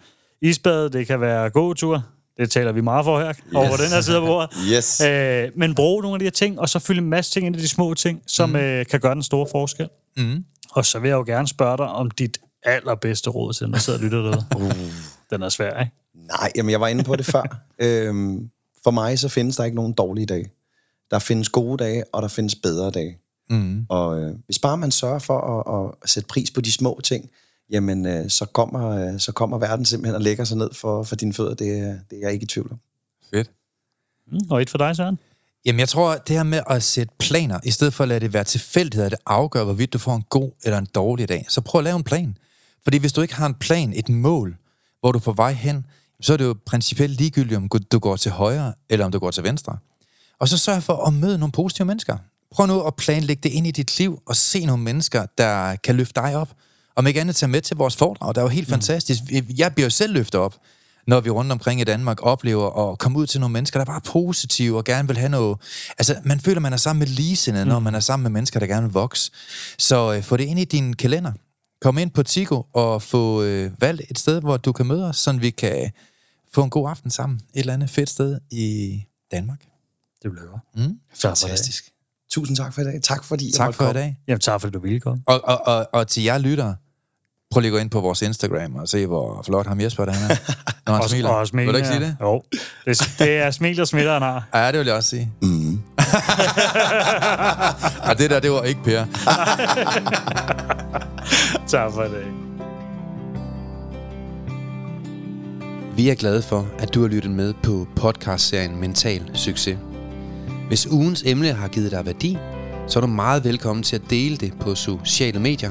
isbad, det kan være gåtur. Det taler vi meget for her, yes. over den her side af bordet. Yes. Øh, men brug nogle af de her ting, og så fylde en masse ting ind i de små ting, som mm. øh, kan gøre den store forskel. Mm. Og så vil jeg jo gerne spørge dig om dit allerbedste råd til, når du sidder og lytter derude. uh. Den er svær, ikke? Nej, jamen jeg var inde på det før. øhm, for mig så findes der ikke nogen dårlige dage. Der findes gode dage, og der findes bedre dage. Mm. Og øh, hvis bare man sørger for at, at sætte pris på de små ting, jamen øh, så, kommer, øh, så kommer verden simpelthen og lægger sig ned for, for dine fødder. Det, er- det er jeg ikke i tvivl om. Fedt. Mm. Og et for dig, Søren? Jamen, jeg tror, det her med at sætte planer, i stedet for at lade det være tilfældighed, det afgør, hvorvidt du får en god eller en dårlig dag. Så prøv at lave en plan. Fordi hvis du ikke har en plan, et mål, hvor du er på vej hen, så er det jo principielt ligegyldigt, om du går til højre, eller om du går til venstre. Og så sørg for at møde nogle positive mennesker. Prøv nu at planlægge det ind i dit liv, og se nogle mennesker, der kan løfte dig op. Om ikke andet tage med til vores foredrag, der er jo helt mm. fantastisk. Jeg bliver jo selv løftet op, når vi rundt omkring i Danmark oplever at komme ud til nogle mennesker, der er bare positive og gerne vil have noget... Altså, man føler, man er sammen med ligesindede, mm. når man er sammen med mennesker, der gerne vil vokse. Så øh, få det ind i din kalender. Kom ind på Tigo og få øh, valgt et sted, hvor du kan møde os, så vi kan få en god aften sammen. Et eller andet fedt sted i Danmark. Det bliver godt. Mm. Fantastisk. Tusind tak for i dag. Tak fordi jeg Tak måtte for i komme. dag. Jamen, tak fordi du ville komme. Og, og, og, og til jer lyttere, prøv lige at gå ind på vores Instagram og se, hvor flot ham Jesper der han er, når han smiler. Og smil, Vil du ikke sige det? Jo. Det, det er smil, der smitter, han har. Ja, det vil jeg også sige. Mm. Og det der, det var ikke Per. Tak for dag. Vi er glade for, at du har lyttet med på podcastserien Mental Succes. Hvis ugens emne har givet dig værdi, så er du meget velkommen til at dele det på sociale medier.